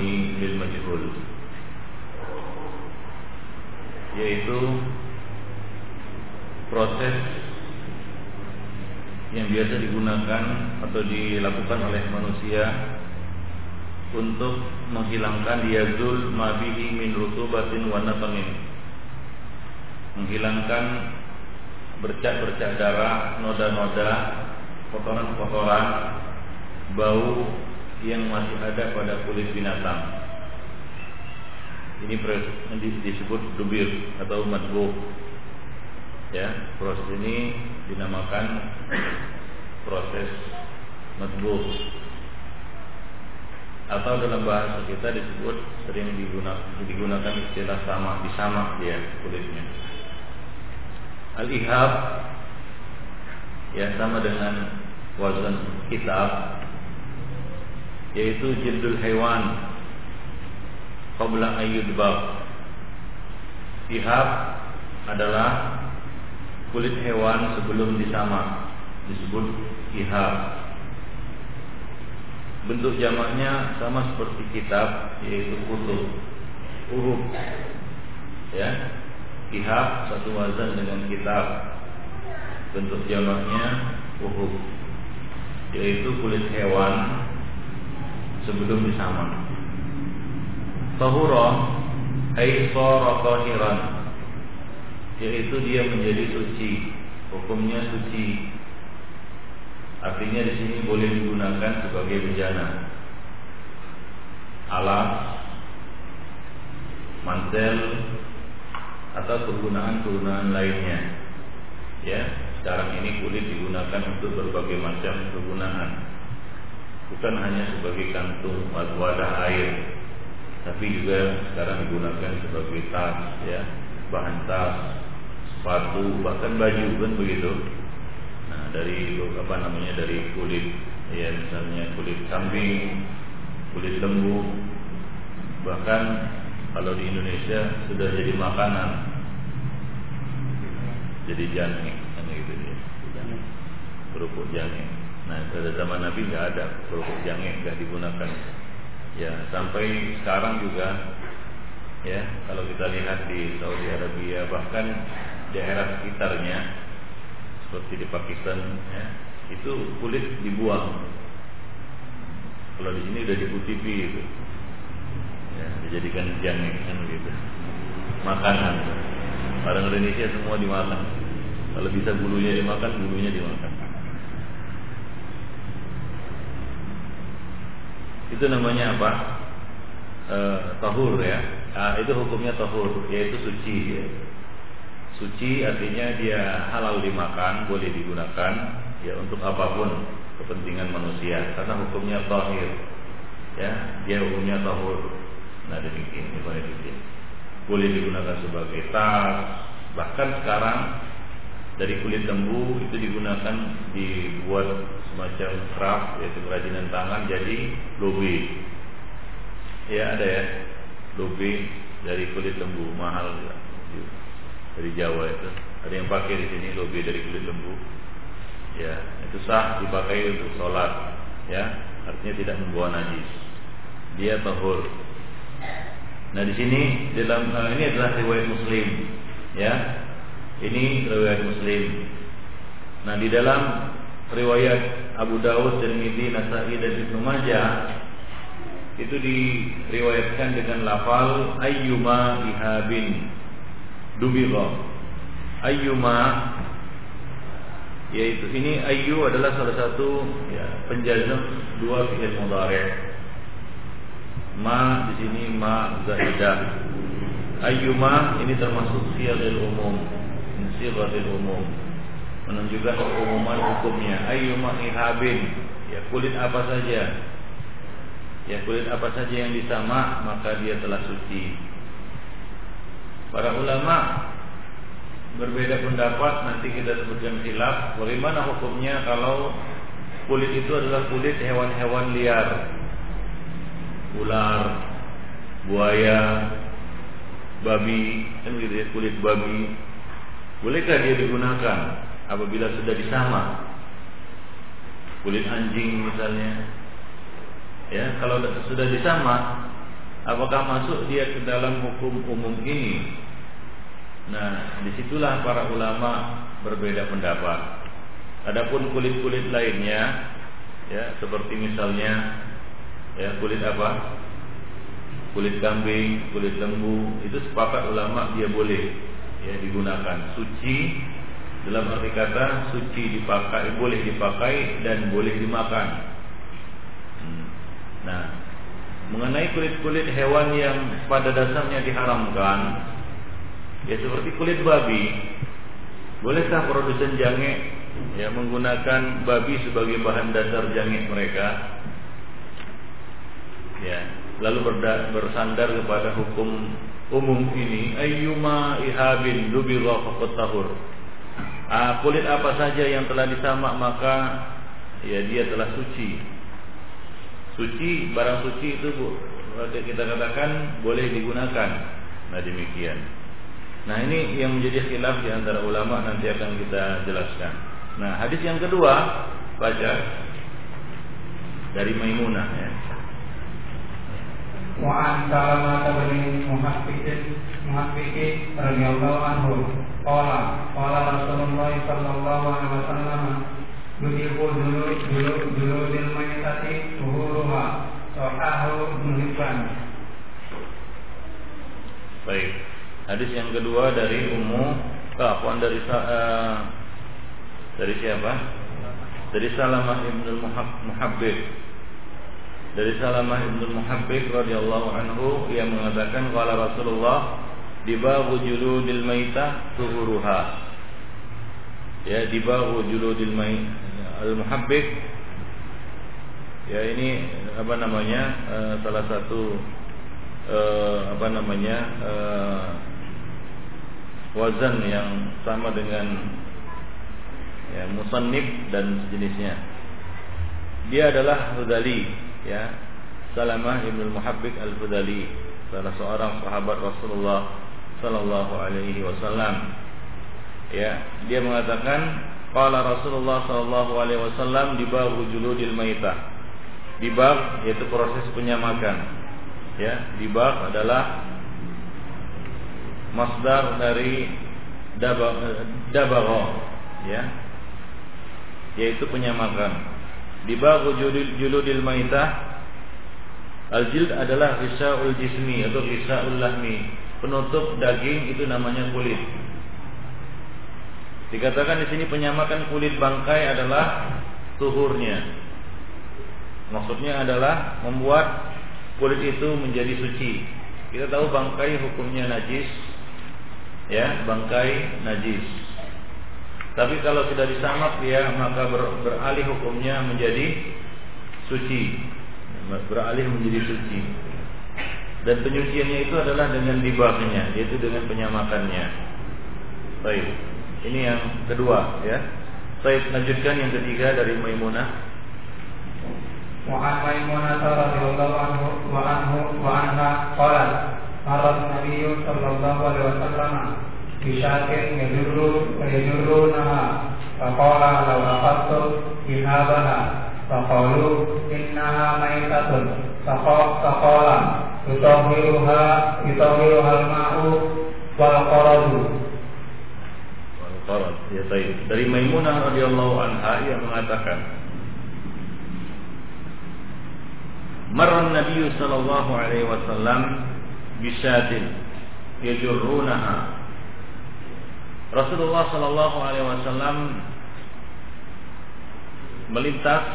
mabni lil majhul. Yaitu proses yang biasa digunakan atau dilakukan oleh manusia untuk menghilangkan diazul mabihi min rutubatin wa nafamin. Menghilangkan bercak-bercak darah, noda-noda, kotoran-kotoran bau yang masih ada pada kulit binatang. Ini disebut dubir atau madbu. Ya, proses ini dinamakan proses madbu. Atau dalam bahasa kita disebut sering digunakan, digunakan istilah sama, disamak dia kulitnya. Al-ihab ya sama dengan wazan kitab yaitu jildul hewan qabla ayyudbab ihab adalah kulit hewan sebelum disamak disebut ihab. Bentuk jamaknya sama seperti kitab yaitu kutub. Uhub. Ya. Ihab satu wazan dengan kitab. Bentuk jamaknya uhub. Yaitu kulit hewan sebelum disamak. Tahura ay sara yaitu dia menjadi suci, hukumnya suci. Artinya di sini boleh digunakan sebagai bejana. Alas, mantel, atau kegunaan-kegunaan lainnya. Ya, sekarang ini kulit digunakan untuk berbagai macam kegunaan bukan hanya sebagai kantung wadah air. Tapi juga sekarang digunakan sebagai tas ya. Bahan tas sepatu bahkan baju kan begitu. Nah dari apa namanya dari kulit ya misalnya kulit kambing kulit lembu. Bahkan Kalau di Indonesia sudah jadi makanan, jadi jangkrik, kan gitu dia. Kerupuk jangkrik. Nah pada zaman Nabi nggak ada kerupuk jangkrik, nggak digunakan. Ya sampai sekarang juga, ya kalau kita lihat di Saudi Arabia bahkan daerah sekitarnya seperti di Pakistan, ya, itu kulit dibuang. Kalau di sini udah dikutipi itu, ya, dijadikan jangkrik kan gitu, makanan. Orang Indonesia semua dimakan. Kalau bisa bulunya dimakan, bulunya dimakan. Itu namanya apa? E, tahur ya. Nah, itu hukumnya tahur, yaitu suci. Ya. Suci artinya dia halal dimakan, boleh digunakan ya untuk apa pun kepentingan manusia karena hukumnya tahir. Ya, dia hukumnya tahur. Nah demikian ini boleh digunakan sebagai tas bahkan sekarang dari kulit lembu itu digunakan dibuat semacam craft yaitu kerajinan tangan jadi lobe. Ya ada ya. Lobe dari kulit lembu mahal ya. dari Jawa itu. Ada yang pakai di sini lobe dari kulit lembu. Ya itu sah dipakai untuk sholat ya. Artinya tidak membawa najis. Dia tahur. Nah di sini dalam uh, ini adalah riwayat Muslim, ya. Ini riwayat Muslim. Nah di dalam riwayat Abu Dawud, Tirmidzi, Nasai dan Ibnu Majah itu diriwayatkan dengan lafal ayyuma ihabin dubira. Ayyuma yaitu ini ayyu adalah salah satu ya, penjazam dua fi'il mudhari' ma di sini ma zaidah. Ayyuma ini termasuk siyaghil umum siyaghil umum menunjukkan keumuman hukumnya. Ayyuma ihabin ya kulit apa saja. Ya kulit apa saja yang disama maka dia telah suci. Para ulama berbeda pendapat nanti kita sebutkan khilaf. Bagaimana hukumnya kalau kulit itu adalah kulit hewan-hewan liar? Ular, buaya, babi, kan gitu ya, kulit babi. Bolehkah dia digunakan apabila sudah disama? Kulit anjing misalnya. Ya, kalau sudah disama, apakah masuk dia ke dalam hukum umum ini? Nah, di situlah para ulama berbeda pendapat. Adapun kulit-kulit lainnya, ya seperti misalnya ya kulit apa kulit kambing kulit lembu itu sepakat ulama dia boleh ya digunakan suci dalam arti kata suci dipakai boleh dipakai dan boleh dimakan. Hmm. nah mengenai kulit-kulit hewan yang pada dasarnya diharamkan ya seperti kulit babi bolehkah produsen jange ya menggunakan babi sebagai bahan dasar jange mereka? Ya lalu bersandar kepada hukum umum ini ayyuma ihabin dubira faqat tahur Ah, kulit apa saja yang telah disamak maka ya dia telah suci. Suci barang suci itu bu, kita katakan boleh digunakan. Nah demikian. Nah ini yang menjadi khilaf di antara ulama nanti akan kita jelaskan. Nah hadis yang kedua baca dari Maimunah ya. Wa an Salamah bin Muhaffidin Muhaffidin radhiyallahu anhu Qala qala Rasulullah sallallahu alaihi wasallam Yudiku dulu dulu dulu dil mayitati tuhuruha Sohahu muhibban Baik Hadis yang kedua dari Ummu Kafwan dari uh, dari siapa? Dari Salamah ibnu Muhabbib. Dari Salamah ibnu Muhabbib radhiyallahu anhu yang mengatakan qala Rasulullah dibahu juludil maitah tuhuruha ya dibahu juludil mai al muhabbib ya ini apa namanya uh, salah satu uh, apa namanya uh, wazan yang sama dengan ya musannif dan sejenisnya. Dia adalah Hudali ya. Salamah Ibnu Muhabbik Al-Fudali salah seorang sahabat Rasulullah sallallahu alaihi wasallam. Ya, dia mengatakan qala Rasulullah sallallahu alaihi wasallam di bab juludil maitah. Di bab yaitu proses penyamakan. Ya, di bab adalah masdar dari dabagha ya yaitu penyamakan di bab juludil maitah Al-jild adalah risaul jismi atau risaul lahmi. Penutup daging itu namanya kulit. Dikatakan di sini penyamakan kulit bangkai adalah tuhurnya. Maksudnya adalah membuat kulit itu menjadi suci. Kita tahu bangkai hukumnya najis. Ya, bangkai najis. Tapi kalau sudah disamak ya maka ber, beralih hukumnya menjadi suci beralih menjadi suci Dan penyuciannya itu adalah dengan dibahnya, yaitu dengan penyamakannya. Baik. Ini yang kedua ya. Baik, lanjutkan yang ketiga dari Maimunah. وعن ميمونة رضي الله عنه وعنه وعنها قالت مر النبي صلى الله عليه وسلم بشاة يجر يجرونها فقال لو أخذت إهابها فقالوا إنها ميتة فقال yutahiruha yutahiruha ma'u wal qaradu ya baik. Dari Maimunah radhiyallahu anha ia mengatakan Marra Nabi sallallahu alaihi wasallam bisyatin yajurrunaha. Rasulullah sallallahu alaihi wasallam melintas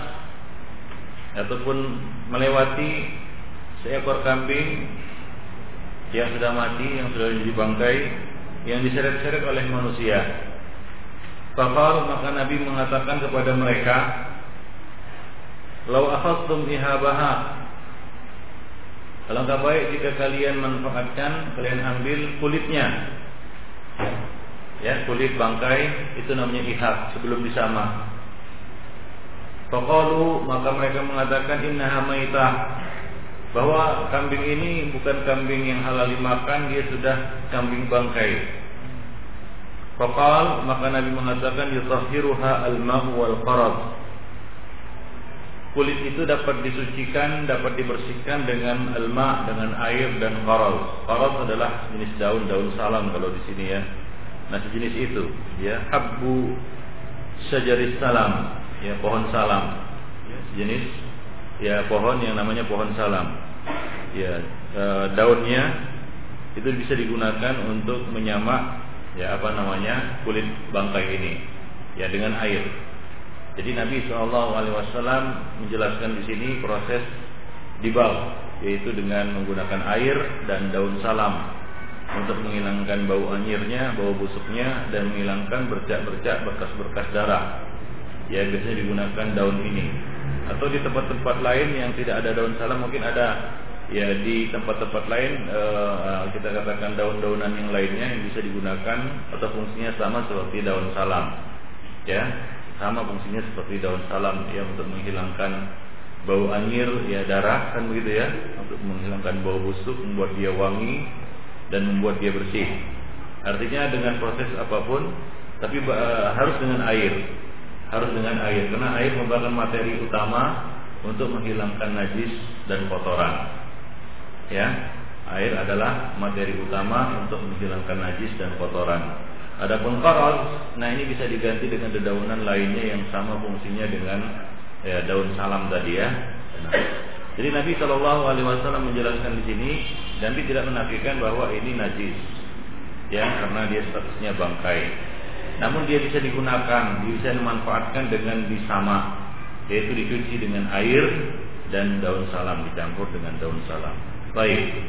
ataupun melewati seekor kambing yang sudah mati, yang sudah jadi bangkai, yang diseret-seret oleh manusia. Fakal maka Nabi mengatakan kepada mereka, Lau akhadtum ihabaha. Alangkah baik jika kalian manfaatkan Kalian ambil kulitnya. Ya, kulit bangkai Itu namanya ihab sebelum disamak Faqalu maka mereka mengatakan innaha maitah bahwa kambing ini bukan kambing yang halal dimakan, dia sudah kambing bangkai. Faqal maka Nabi mengatakan yutahhiruha al-ma'u wal qarad. Kulit itu dapat disucikan, dapat dibersihkan dengan alma, dengan air dan qarad. Qarad adalah jenis daun-daun salam kalau di sini ya. Nah sejenis itu ya habbu syajaris salam ya pohon salam ya, sejenis ya pohon yang namanya pohon salam ya e, daunnya itu bisa digunakan untuk menyamak ya apa namanya kulit bangkai ini ya dengan air. Jadi Nabi Shallallahu Alaihi Wasallam menjelaskan di sini proses dibal yaitu dengan menggunakan air dan daun salam untuk menghilangkan bau anyirnya, bau busuknya dan menghilangkan bercak-bercak bekas-bekas darah. Ya biasanya digunakan daun ini atau di tempat-tempat lain yang tidak ada daun salam mungkin ada. Ya di tempat-tempat lain uh, kita katakan daun-daunan yang lainnya yang bisa digunakan atau fungsinya sama seperti daun salam. Ya sama fungsinya seperti daun salam ya untuk menghilangkan bau anyir ya darah kan begitu ya. Untuk menghilangkan bau busuk membuat dia wangi dan membuat dia bersih. Artinya dengan proses apa pun tapi uh, harus dengan air harus dengan air karena air merupakan materi utama untuk menghilangkan najis dan kotoran. Ya, air adalah materi utama untuk menghilangkan najis dan kotoran. Adapun korol, nah ini bisa diganti dengan dedaunan lainnya yang sama fungsinya dengan ya, daun salam tadi ya. Nah, jadi Nabi Shallallahu Alaihi Wasallam menjelaskan di sini, Nabi tidak menafikan bahwa ini najis, ya karena dia statusnya bangkai. Namun dia bisa digunakan, bisa dimanfaatkan dengan disama, yaitu dicuci dengan air dan daun salam dicampur dengan daun salam. Baik.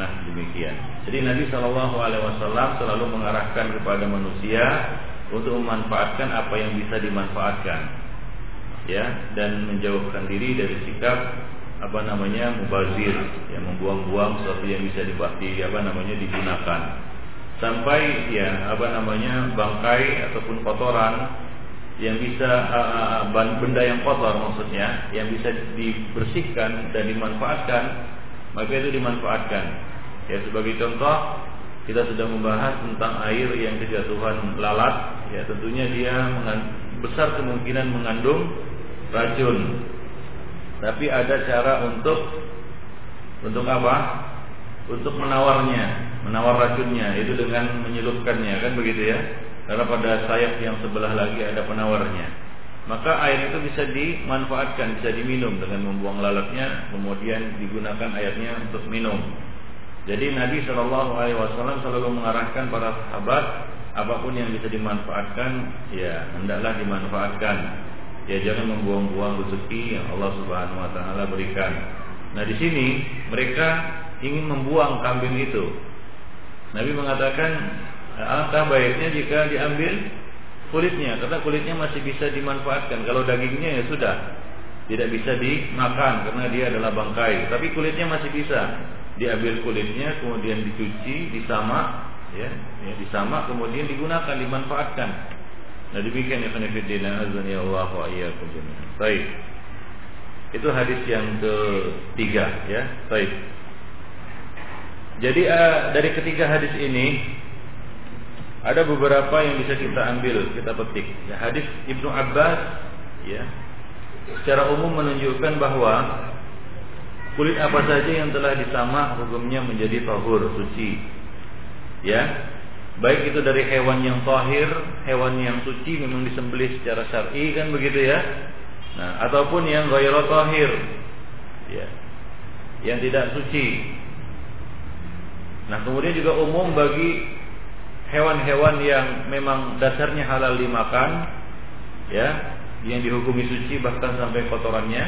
Nah demikian. Jadi Nabi Shallallahu Alaihi Wasallam selalu mengarahkan kepada manusia untuk memanfaatkan apa yang bisa dimanfaatkan, ya, dan menjauhkan diri dari sikap apa namanya mubazir, yang membuang-buang sesuatu yang bisa dibahti, apa namanya digunakan sampai ya apa namanya bangkai ataupun kotoran yang bisa uh, benda yang kotor maksudnya yang bisa dibersihkan dan dimanfaatkan maka itu dimanfaatkan. Ya sebagai contoh kita sudah membahas tentang air yang kejatuhan lalat, ya tentunya dia besar kemungkinan mengandung racun. Tapi ada cara untuk untuk apa? Untuk menawarnya, menawar racunnya itu dengan menyelupkannya kan begitu ya. Karena pada sayap yang sebelah lagi ada penawarnya. Maka air itu bisa dimanfaatkan, bisa diminum dengan membuang lalatnya, kemudian digunakan airnya untuk minum. Jadi Nabi Shallallahu Alaihi Wasallam selalu mengarahkan para sahabat apa pun yang bisa dimanfaatkan, ya hendaklah dimanfaatkan. Ya jangan membuang-buang rezeki yang Allah Subhanahu Wa Taala berikan. Nah di sini mereka ingin membuang kambing itu. Nabi mengatakan alangkah baiknya jika diambil kulitnya karena kulitnya masih bisa dimanfaatkan. Kalau dagingnya ya sudah tidak bisa dimakan karena dia adalah bangkai. Tapi kulitnya masih bisa. Diambil kulitnya kemudian dicuci disamak ya, ya disamak kemudian digunakan dimanfaatkan. Nah demikian ya kanifidina azani Allah wa iyyakum baik. Itu hadis yang ketiga ya. Baik jadi uh, dari ketiga hadis ini ada beberapa yang bisa kita ambil kita petik ya, hadis Ibnu Abbas ya secara umum menunjukkan bahwa Kulit apa saja yang telah disamak hukumnya menjadi tahur suci. Ya. Baik itu dari hewan yang tahir, hewan yang suci memang disembelih secara syar'i kan begitu ya. Nah, ataupun yang ghairu tahir. Ya. Yang tidak suci. Nah, kemudian juga umum bagi hewan-hewan yang memang dasarnya halal dimakan ya, yang dihukumi suci bahkan sampai kotorannya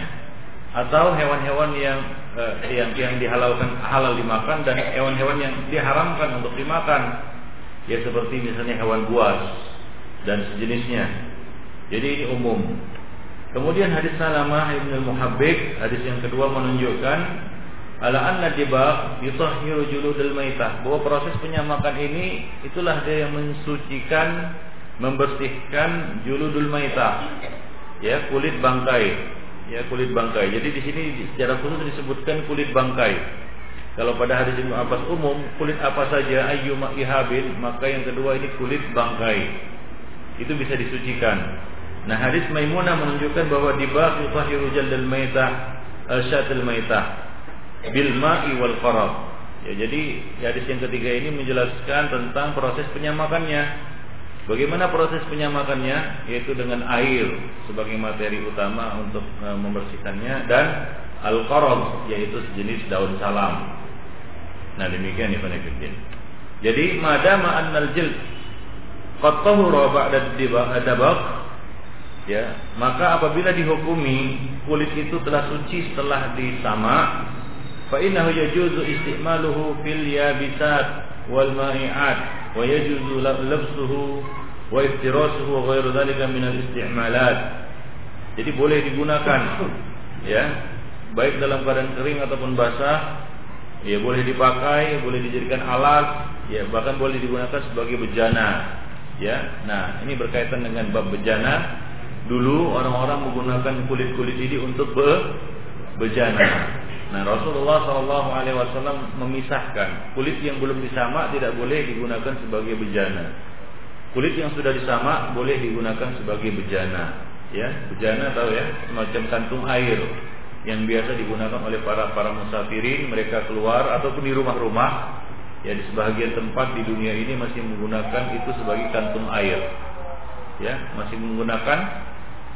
atau hewan-hewan yang uh, yang yang dihalalkan halal dimakan dan hewan-hewan yang diharamkan untuk dimakan. Ya seperti misalnya hewan buas dan sejenisnya. Jadi ini umum. Kemudian hadis Salamah Ibn Muhabbik hadis yang kedua menunjukkan ala anna dibaq yutahhiru juludul maitah bahwa proses penyamakan ini itulah dia yang mensucikan membersihkan juludul maitah ya kulit bangkai ya kulit bangkai. Jadi di sini secara khusus disebutkan kulit bangkai. Kalau pada hadis Ibnu Abbas umum kulit apa saja ayyuma ihabin maka yang kedua ini kulit bangkai. Itu bisa disucikan. Nah hadis Maimunah menunjukkan bahwa dibaq yutahiru jaldal maitah syatil maitah bil ma'i wal qarab. Ya, jadi hadis yang ketiga ini menjelaskan tentang proses penyamakannya Bagaimana proses penyamakannya? Yaitu dengan air sebagai materi utama untuk e, membersihkannya dan al-qarab yaitu sejenis daun salam. Nah demikian ya Fanifidin. Jadi madama annal jild qad ba'da dabaq ya maka apabila dihukumi kulit itu telah suci setelah disama fa innahu yajuzu istimaluhu fil yabisat wal ma'iat wa yajuzu labsuhu wa iftirasuhu wa ghairu min al-isti'malat. Jadi boleh digunakan ya, baik dalam keadaan kering ataupun basah, ya boleh dipakai, boleh dijadikan alat, ya bahkan boleh digunakan sebagai bejana. Ya. Nah, ini berkaitan dengan bab bejana. Dulu orang-orang menggunakan kulit-kulit ini untuk be bejana. Nah Rasulullah Shallallahu Alaihi Wasallam memisahkan kulit yang belum disamak tidak boleh digunakan sebagai bejana. Kulit yang sudah disamak boleh digunakan sebagai bejana. Ya, bejana tahu ya, semacam kantung air yang biasa digunakan oleh para para musafirin mereka keluar ataupun di rumah-rumah ya di sebagian tempat di dunia ini masih menggunakan itu sebagai kantung air. Ya, masih menggunakan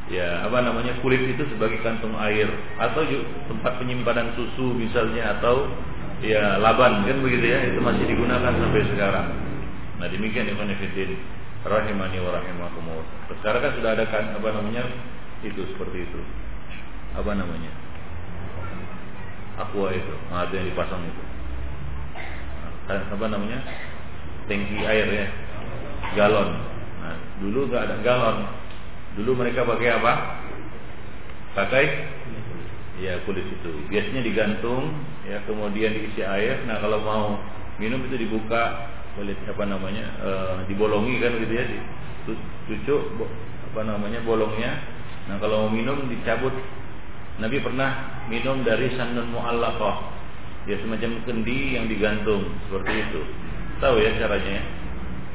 ya apa namanya kulit itu sebagai kantung air atau tempat penyimpanan susu misalnya atau ya laban kan begitu ya itu masih digunakan sampai sekarang. Nah demikian Ibn Fiddin rahimani wa rahimakumullah. Sekarang kan sudah ada kan apa namanya itu seperti itu. Apa namanya? Aqua itu, ada yang dipasang itu. Nah, apa namanya? Tangki air ya, galon. Nah, dulu nggak ada galon, Dulu mereka pakai apa? Pakai ya kulit itu. Biasanya digantung, ya kemudian diisi air. Nah kalau mau minum itu dibuka oleh apa namanya e, dibolongi kan gitu ya, cucuk apa namanya bolongnya. Nah kalau mau minum dicabut. Nabi pernah minum dari sanun muallaqah Ya semacam kendi yang digantung seperti itu. Tahu ya caranya?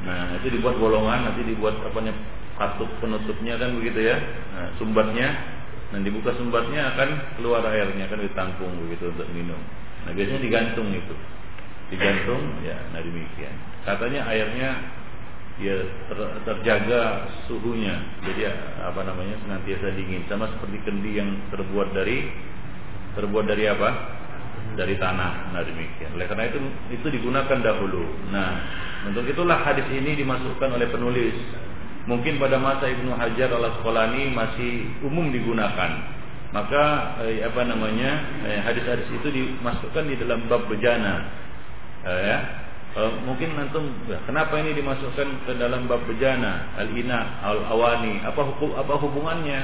Nah itu dibuat bolongan, nanti dibuat apa namanya katup penutupnya kan begitu ya. Nah, sumbatnya, nanti dibuka sumbatnya akan keluar airnya akan ditampung begitu untuk minum. Nah biasanya digantung itu, digantung ya. Nah demikian. Katanya airnya ya ter, terjaga suhunya jadi apa namanya senantiasa dingin sama seperti kendi yang terbuat dari terbuat dari apa dari tanah nah demikian oleh karena itu itu digunakan dahulu nah untuk itulah hadis ini dimasukkan oleh penulis mungkin pada masa Ibnu Hajar al Asqalani masih umum digunakan. Maka eh, apa namanya eh, hadis-hadis itu dimasukkan di dalam bab bejana. Eh, ya. Uh, mungkin antum ya, kenapa ini dimasukkan ke dalam bab bejana? Al-ina al-awani. Apa hukum apa hubungannya?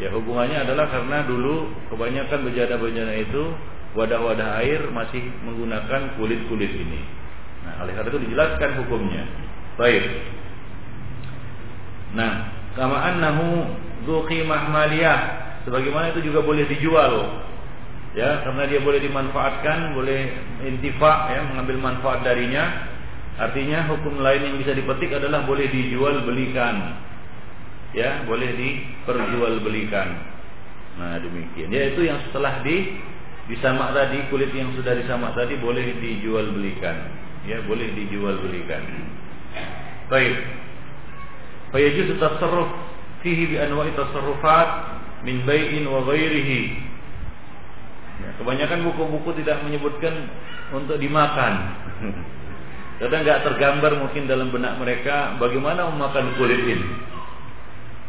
Ya hubungannya adalah karena dulu kebanyakan bejana-bejana itu wadah-wadah air masih menggunakan kulit-kulit ini. Nah oleh karena itu dijelaskan hukumnya. Baik nah kama annahu dzu qimah maliyah. Sebagaimana itu juga boleh dijual. Ya karena dia boleh dimanfaatkan boleh intifa ya mengambil manfaat darinya. Artinya hukum lain yang bisa dipetik adalah boleh dijual belikan ya boleh diperjualbelikan. Nah demikian. Ya itu yang setelah di disamak tadi kulit yang sudah disamak tadi boleh dijual belikan ya boleh dijual belikan baik tasarruf fihi bi anwa'i tasarrufat min bai'in wa Ya, kebanyakan buku-buku tidak menyebutkan untuk dimakan. Kadang nggak tergambar mungkin dalam benak mereka bagaimana memakan kulit ini.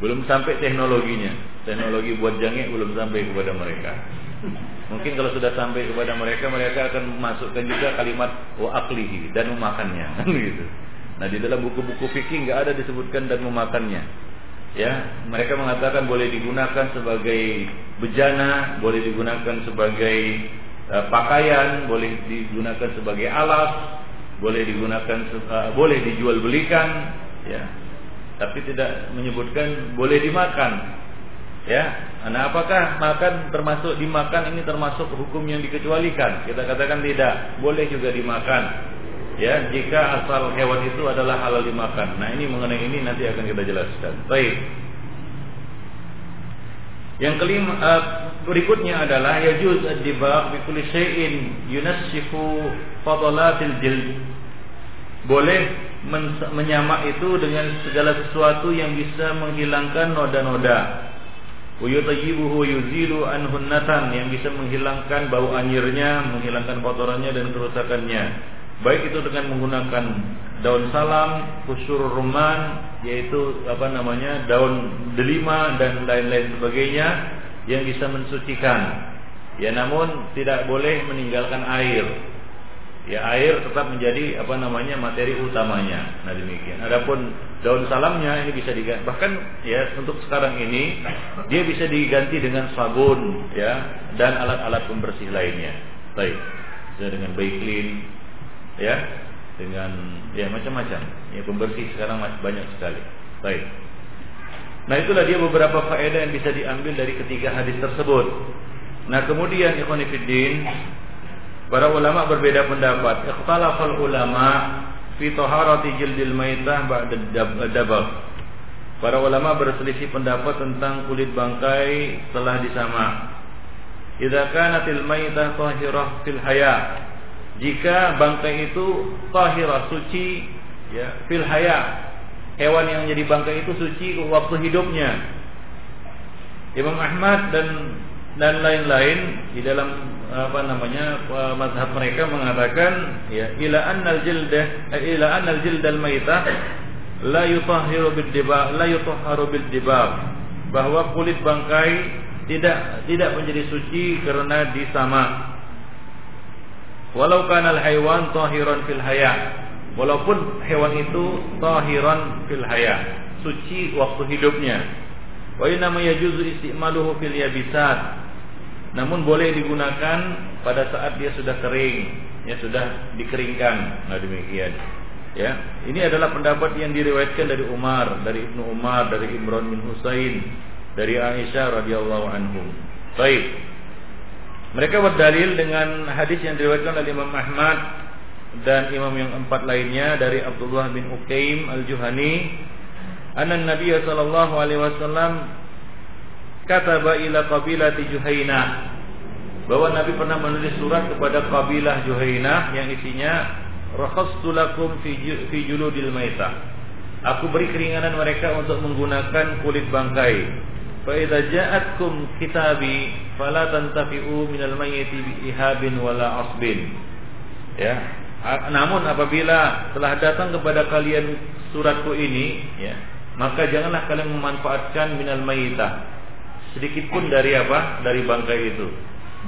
Belum sampai teknologinya. Teknologi buat jangek belum sampai kepada mereka. Mungkin kalau sudah sampai kepada mereka, mereka akan masukkan juga kalimat wa aklihi dan memakannya, gitu. Nah di dalam buku-buku fikih nggak ada disebutkan dan memakannya ya mereka mengatakan boleh digunakan sebagai bejana, boleh digunakan sebagai uh, pakaian, boleh digunakan sebagai alas, boleh digunakan uh, boleh dijual belikan, ya. Tapi tidak menyebutkan boleh dimakan. Ya, nah apakah makan termasuk dimakan ini termasuk hukum yang dikecualikan? Kita katakan tidak, boleh juga dimakan ya jika asal hewan itu adalah halal dimakan. Nah ini mengenai ini nanti akan kita jelaskan. Baik. Yang kelima uh, berikutnya adalah yajuz ad-dibaq bi kulli syai'in yunassifu fadalatil jild. Boleh menyamak itu dengan segala sesuatu yang bisa menghilangkan noda-noda. Uyutayibuhu yuzilu anhunnatan yang bisa menghilangkan bau anyirnya, menghilangkan kotorannya dan kerusakannya baik itu dengan menggunakan daun salam, kusur ruman, yaitu apa namanya daun delima dan lain-lain sebagainya yang bisa mensucikan. Ya namun tidak boleh meninggalkan air. Ya air tetap menjadi apa namanya materi utamanya. Nah demikian. Adapun daun salamnya ini bisa diganti bahkan ya untuk sekarang ini dia bisa diganti dengan sabun ya dan alat-alat pembersih lainnya. Baik. Bisa dengan Baiklin ya dengan ya macam-macam. Ya pembersih sekarang banyak sekali. Baik. Nah itulah dia beberapa faedah yang bisa diambil dari ketiga hadis tersebut. Nah kemudian ikhwanifiddin para ulama berbeda pendapat. Ikhtalafal ulama fi taharati jildil maitah ba'da dabagh Para ulama berselisih pendapat tentang kulit bangkai setelah disamak. Idza kanatil maitah tahirah fil haya jika bangkai itu tahira suci ya fil haya hewan yang jadi bangkai itu suci waktu hidupnya. Imam Ahmad dan dan lain-lain di dalam apa namanya mazhab mereka mengatakan ya ila annal jildah eh, ila annal jildal maitah la yutahhiru bid dibab la yutahharu bid dibab bahwa kulit bangkai tidak tidak menjadi suci karena disamak Walau kanal hewan tahiran fil haya. Walaupun hewan itu tahiran fil haya, suci waktu hidupnya. Wa inna yajuzu istimaluhu fil yabisat. Namun boleh digunakan pada saat dia sudah kering, ya sudah dikeringkan. Nah demikian. Ya, ini adalah pendapat yang diriwayatkan dari Umar, dari Ibnu Umar, dari Imran bin Husain, dari Aisyah radhiyallahu anhum. Baik. Mereka berdalil dengan hadis yang diriwayatkan oleh Imam Ahmad dan imam yang empat lainnya dari Abdullah bin Uqaim Al-Juhani. Anna Nabi sallallahu alaihi wasallam kataba ila qabilati Juhaina bahwa Nabi pernah menulis surat kepada kabilah Juhaina yang isinya rakhastu lakum fi fi juludil maita aku beri keringanan mereka untuk menggunakan kulit bangkai ja'atkum kitabi fala tantafi'u minal mayyiti bi ihabin wala asbin ya. Namun apabila telah datang kepada kalian suratku ini ya maka janganlah kalian memanfaatkan minal mayyitah. Sedikit pun dari apa? Dari bangkai itu.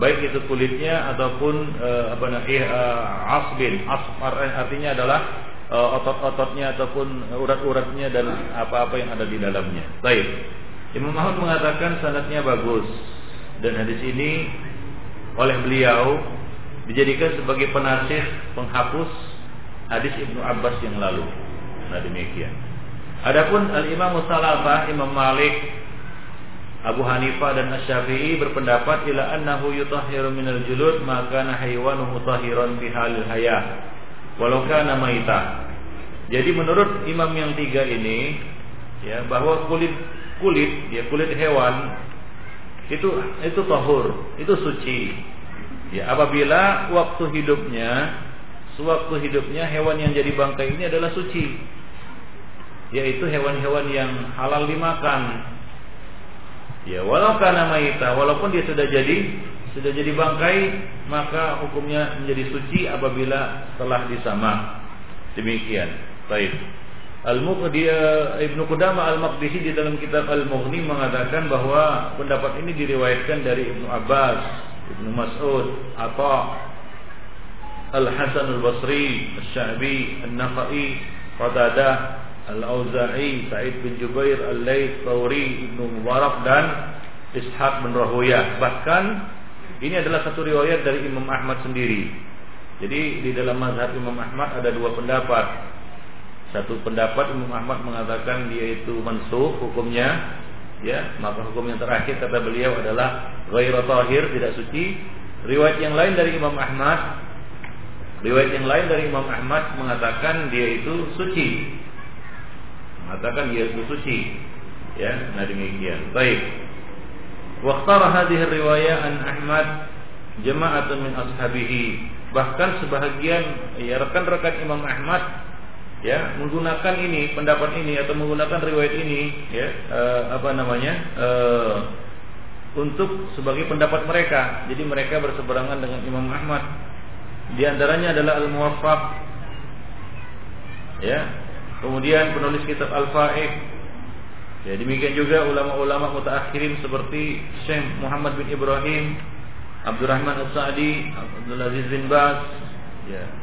Baik itu kulitnya ataupun uh, apa namanya uh, asbin. Asfar artinya adalah uh, otot-ototnya ataupun urat-uratnya dan apa-apa yang ada di dalamnya. Baik Imam Ahmad mengatakan sanatnya bagus dan hadis ini oleh beliau dijadikan sebagai penasih penghapus hadis Ibnu Abbas yang lalu. Nah demikian. Adapun Al Imam Musalafah Imam Malik Abu Hanifah dan Asy-Syafi'i berpendapat ila annahu yutahhiru minal julud maka haywanu mutahhiran fi halil haya walau kana maita. Jadi menurut imam yang tiga ini ya bahwa kulit kulit ya kulit hewan itu itu tahur, itu suci. Ya, apabila waktu hidupnya sewaktu hidupnya hewan yang jadi bangkai ini adalah suci. Yaitu hewan-hewan yang halal dimakan. Ya, walau karena maita, walaupun dia sudah jadi sudah jadi bangkai, maka hukumnya menjadi suci apabila telah disamak. Demikian. Baik. Al-Muqdi Ibnu Qudamah Al-Maqdisi di dalam kitab Al-Mughni mengatakan bahwa pendapat ini diriwayatkan dari Ibnu Abbas, Ibnu Mas'ud, Atha, Al-Hasan Al-Basri, Al-Sya'bi, Al-Nakhai, Qatadah, Al-Auza'i, Sa'id bin Jubair, Al-Laits, Thawri, Ibnu Mubarak dan Ishaq bin Rahuyah. Bahkan ini adalah satu riwayat dari Imam Ahmad sendiri. Jadi di dalam mazhab Imam Ahmad ada dua pendapat satu pendapat Imam Ahmad mengatakan dia itu mansuh hukumnya, ya, maka hukum yang terakhir kata beliau adalah ghairu tahir, tidak suci. Riwayat yang lain dari Imam Ahmad Riwayat yang lain dari Imam Ahmad mengatakan dia itu suci. Mengatakan dia itu suci. Ya, nah demikian. Baik. Waqtara hadhihi riwayat an Ahmad jama'atun min ashabihi. Bahkan sebahagian ya rekan-rekan Imam Ahmad ya menggunakan ini pendapat ini atau menggunakan riwayat ini ya uh, apa namanya uh, untuk sebagai pendapat mereka. Jadi mereka berseberangan dengan Imam Ahmad. Di antaranya adalah Al Muwaffaq ya kemudian penulis kitab Al Fa'iq ya demikian juga ulama-ulama mutaakhirin seperti Syekh Muhammad bin Ibrahim Abdurrahman As-Sa'di Abdul Aziz bin Baz. Ya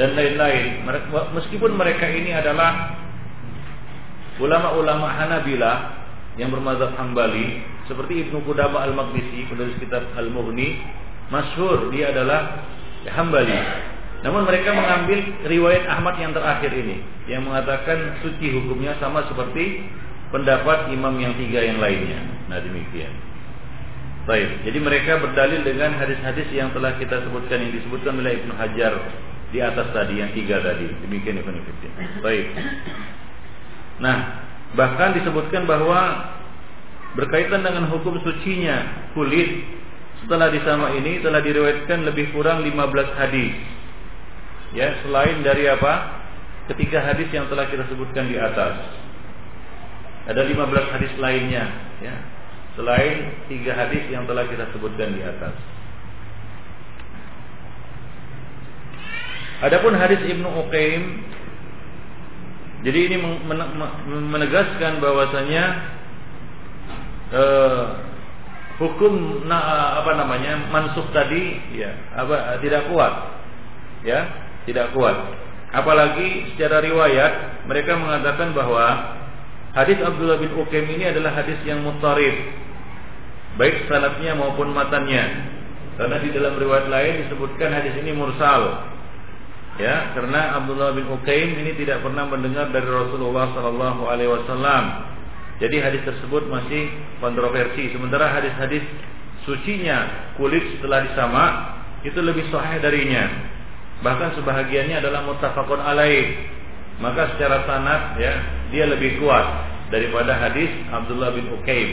dan lain-lain. Meskipun mereka ini adalah ulama-ulama Hanabilah yang bermazhab Hambali seperti Ibnu Qudamah Al-Maqdisi penulis kitab Al-Mughni masyhur dia adalah Hambali. Namun mereka mengambil riwayat Ahmad yang terakhir ini yang mengatakan suci hukumnya sama seperti pendapat imam yang tiga yang lainnya. Nah demikian. Baik, jadi mereka berdalil dengan hadis-hadis yang telah kita sebutkan yang disebutkan oleh Ibnu Hajar di atas tadi yang tiga tadi. Demikian Ibnu Baik. Nah, bahkan disebutkan bahwa berkaitan dengan hukum sucinya kulit setelah disama ini telah diriwayatkan lebih kurang 15 hadis. Ya, selain dari apa? Ketiga hadis yang telah kita sebutkan di atas. Ada 15 hadis lainnya, ya. Selain tiga hadis yang telah kita sebutkan di atas. Adapun hadis Ibnu Uqaim jadi ini menegaskan bahwasanya eh, hukum na, apa namanya mansuk tadi ya apa tidak kuat ya tidak kuat. Apalagi secara riwayat mereka mengatakan bahwa hadis Abdullah bin Uqaim ini adalah hadis yang mutarif baik sanatnya maupun matanya karena di dalam riwayat lain disebutkan hadis ini mursal Ya, karena Abdullah bin Uqaim ini tidak pernah mendengar dari Rasulullah sallallahu alaihi wasallam. Jadi hadis tersebut masih kontroversi. Sementara hadis-hadis sucinya kulit setelah disamak itu lebih sahih darinya. Bahkan sebahagiannya adalah muttafaqun alaih. Maka secara sanad ya, dia lebih kuat daripada hadis Abdullah bin Ukaim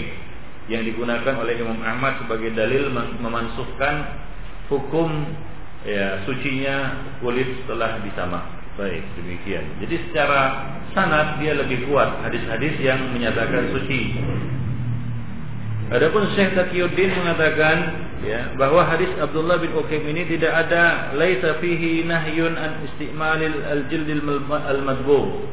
yang digunakan oleh Imam Ahmad sebagai dalil memansuhkan hukum ya sucinya kulit setelah disamak. Baik, demikian. Jadi secara sanad dia lebih kuat hadis-hadis yang menyatakan suci. Adapun Syekh Taqiyuddin mengatakan ya bahwa hadis Abdullah bin Ukaim ini tidak ada laisa fihi nahyun an istimalil al-jildil al-madbub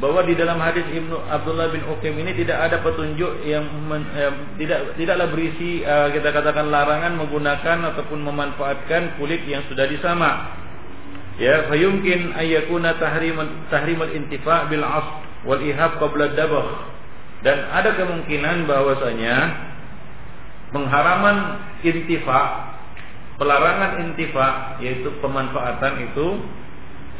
bahwa di dalam hadis Ibnu Abdullah bin Uqim ini tidak ada petunjuk yang men, eh, tidak tidaklah berisi eh, kita katakan larangan menggunakan ataupun memanfaatkan kulit yang sudah disamak. Ya, fayumkin ayyakuna tahrim tahrim al-intifa' bil 'asf wal ihab qabla dabagh. Dan ada kemungkinan bahwasanya pengharaman intifa, pelarangan intifa yaitu pemanfaatan itu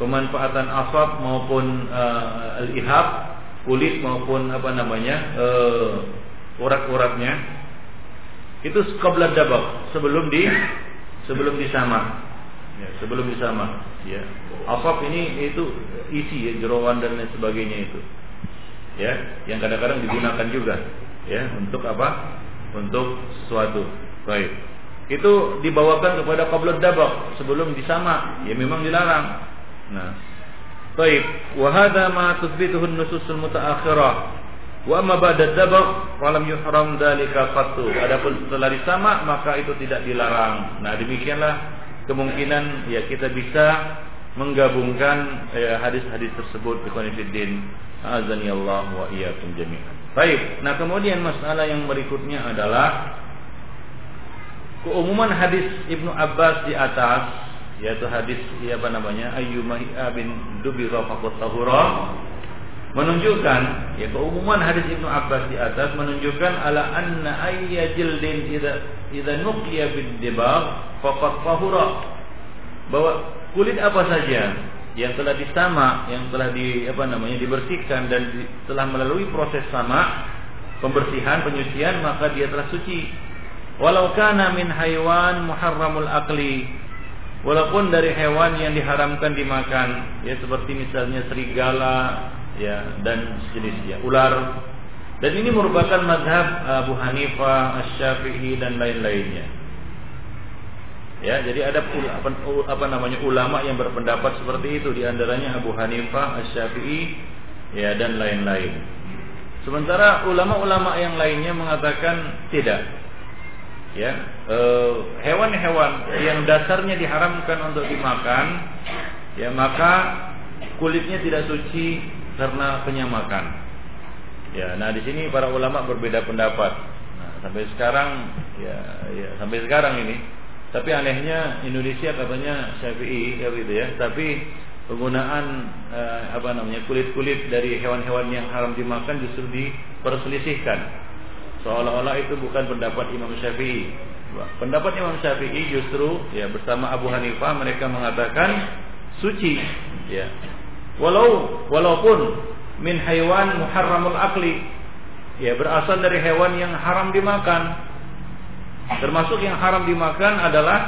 pemanfaatan asap maupun uh, al-ihab kulit maupun apa namanya uh, urat-uratnya itu qabla dabak sebelum di sebelum disama ya, sebelum disama ya. Asap ini itu isi ya jerawan dan lain sebagainya itu. Ya yang kadang-kadang digunakan juga ya untuk apa? Untuk sesuatu. Baik. Itu dibawakan kepada qabla dabak sebelum disama ya memang dilarang Nah. Baik, wa hadha ma tuthbituhu an-nusus al-mutaakhirah. Wa amma ba'da dabagh falam yuhram dzalika qattu. Adapun setelah disamak maka itu tidak dilarang. Nah, demikianlah kemungkinan ya kita bisa menggabungkan ya, hadis-hadis ya, tersebut ikhwan fillah. Azani Allah wa iyyakum jami'an. Baik, nah kemudian masalah yang berikutnya adalah keumuman hadis Ibnu Abbas di atas yaitu hadis ya apa namanya ayyuma bin dubira faqat tahura. Menunjukkan ya keumuman hadis Ibnu Abbas di atas menunjukkan ala anna ayya jildin idza idza nuqiya bid dibagh faqat tahura. Bahwa kulit apa saja yang telah disama yang telah di apa namanya dibersihkan dan di, telah melalui proses sama pembersihan penyucian maka dia telah suci. Walau kana min haywan muharramul aqli walaupun dari hewan yang diharamkan dimakan ya seperti misalnya serigala ya dan sejenisnya ular dan ini merupakan madhab Abu Hanifah, Asy-Syafi'i dan lain-lainnya. Ya, jadi ada apa, apa namanya ulama yang berpendapat seperti itu di antaranya Abu Hanifah, Asy-Syafi'i ya dan lain-lain. Sementara ulama-ulama yang lainnya mengatakan tidak ya eh, hewan-hewan yang dasarnya diharamkan untuk dimakan ya maka kulitnya tidak suci karena penyamakan. Ya nah di sini para ulama berbeda pendapat. Nah, sampai sekarang ya ya sampai sekarang ini tapi anehnya Indonesia katanya Syafi'i ya gitu ya. Tapi penggunaan eh, apa namanya kulit-kulit dari hewan-hewan yang haram dimakan justru diperselisihkan Seolah-olah itu bukan pendapat Imam Syafi'i. Pendapat Imam Syafi'i justru ya bersama Abu Hanifah mereka mengatakan suci ya. Walau walaupun min haywan muharramul akli ya berasal dari hewan yang haram dimakan. Termasuk yang haram dimakan adalah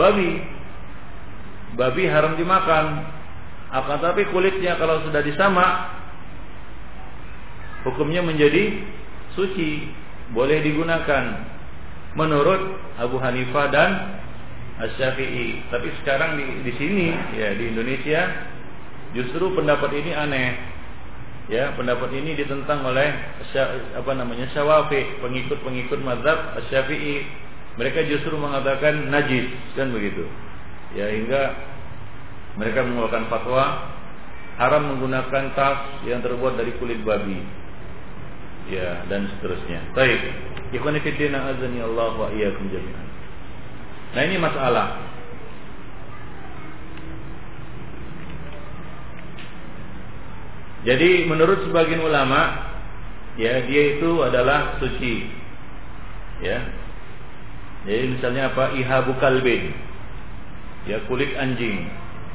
babi. Babi haram dimakan. Akan tapi kulitnya kalau sudah disamak hukumnya menjadi suci boleh digunakan menurut Abu Hanifah dan Asy-Syafi'i. Tapi sekarang di, di sini ya di Indonesia justru pendapat ini aneh. Ya, pendapat ini ditentang oleh apa namanya Syawafi, pengikut-pengikut mazhab Asy-Syafi'i. Mereka justru mengatakan najis, kan begitu. Ya, hingga mereka mengeluarkan fatwa haram menggunakan tas yang terbuat dari kulit babi ya dan seterusnya. Baik. Ikhwan fillah azani Allah wa iyyakum jami'an. Nah ini masalah. Jadi menurut sebagian ulama ya dia itu adalah suci. Ya. Jadi misalnya apa? Ihabu kalbin. Ya kulit anjing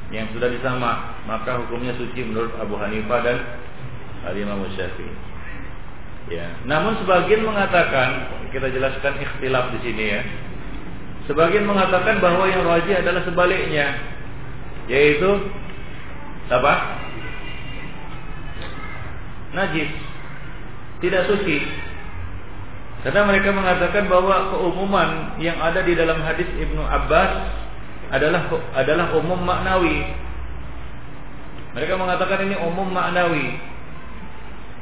yang sudah disamak maka hukumnya suci menurut Abu Hanifah dan Al Imam Syafi'i. Ya, namun sebagian mengatakan kita jelaskan ikhtilaf di sini ya. Sebagian mengatakan bahwa yang rajih adalah sebaliknya, yaitu apa? Najis, tidak suci. Karena mereka mengatakan bahwa keumuman yang ada di dalam hadis Ibnu Abbas adalah adalah umum maknawi. Mereka mengatakan ini umum maknawi,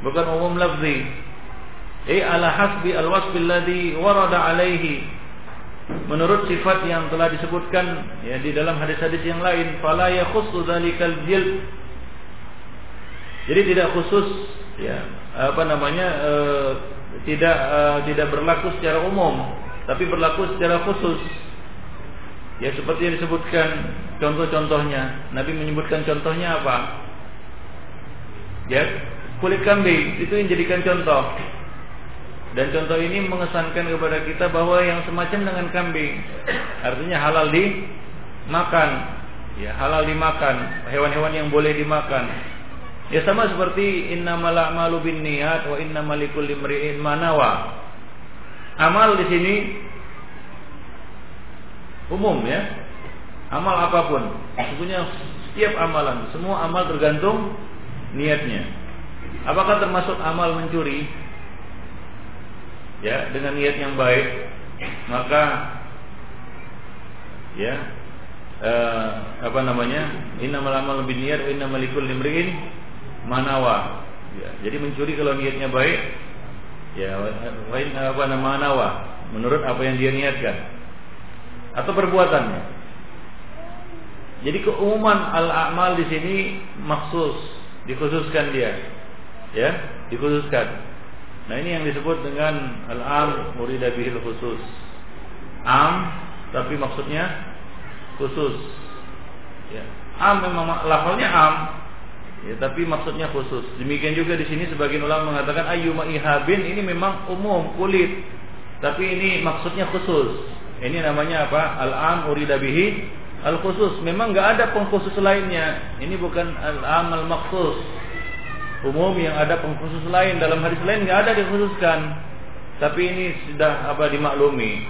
bukan umum lafzi. Eh ala hasbi al-wasf alladhi warada alaihi. Menurut sifat yang telah disebutkan ya di dalam hadis-hadis yang lain, fala yakhussu dzalikal jild. Jadi tidak khusus ya, apa namanya e, tidak e, tidak berlaku secara umum, tapi berlaku secara khusus. Ya seperti yang disebutkan contoh-contohnya. Nabi menyebutkan contohnya apa? Ya, kulit kambing itu yang jadikan contoh. Dan contoh ini mengesankan kepada kita bahwa yang semacam dengan kambing artinya halal dimakan. Ya, halal dimakan, hewan-hewan yang boleh dimakan. Ya sama seperti innamal a'malu binniyat wa innamal likulli imri'in ma nawa. Amal di sini umum ya. Amal apa pun, sesungguhnya setiap amalan, semua amal tergantung niatnya. Apakah termasuk amal mencuri? Ya dengan niat yang baik maka ya eh, apa namanya innamal amal bin niat wa innamal likulli imrin manawa. Ya, jadi mencuri kalau niatnya baik ya wa apa nama manawa menurut apa yang dia niatkan. Atau perbuatannya. Jadi keumuman al-amal di sini maksus dikhususkan dia. Ya dikhususkan Nah ini yang disebut dengan al-am murida bihil khusus. Am tapi maksudnya khusus. Ya. Am memang lafalnya am, ya, tapi maksudnya khusus. Demikian juga di sini sebagian ulama mengatakan ayyuma ihabin ini memang umum kulit, tapi ini maksudnya khusus. Ini namanya apa? Al-am urida bihi al khusus. Memang nggak ada pengkhusus lainnya. Ini bukan al-am al-maksus umum yang ada pengkhusus lain. Dalam hadis lain nggak ada dikhususkan. Tapi ini sudah apa dimaklumi.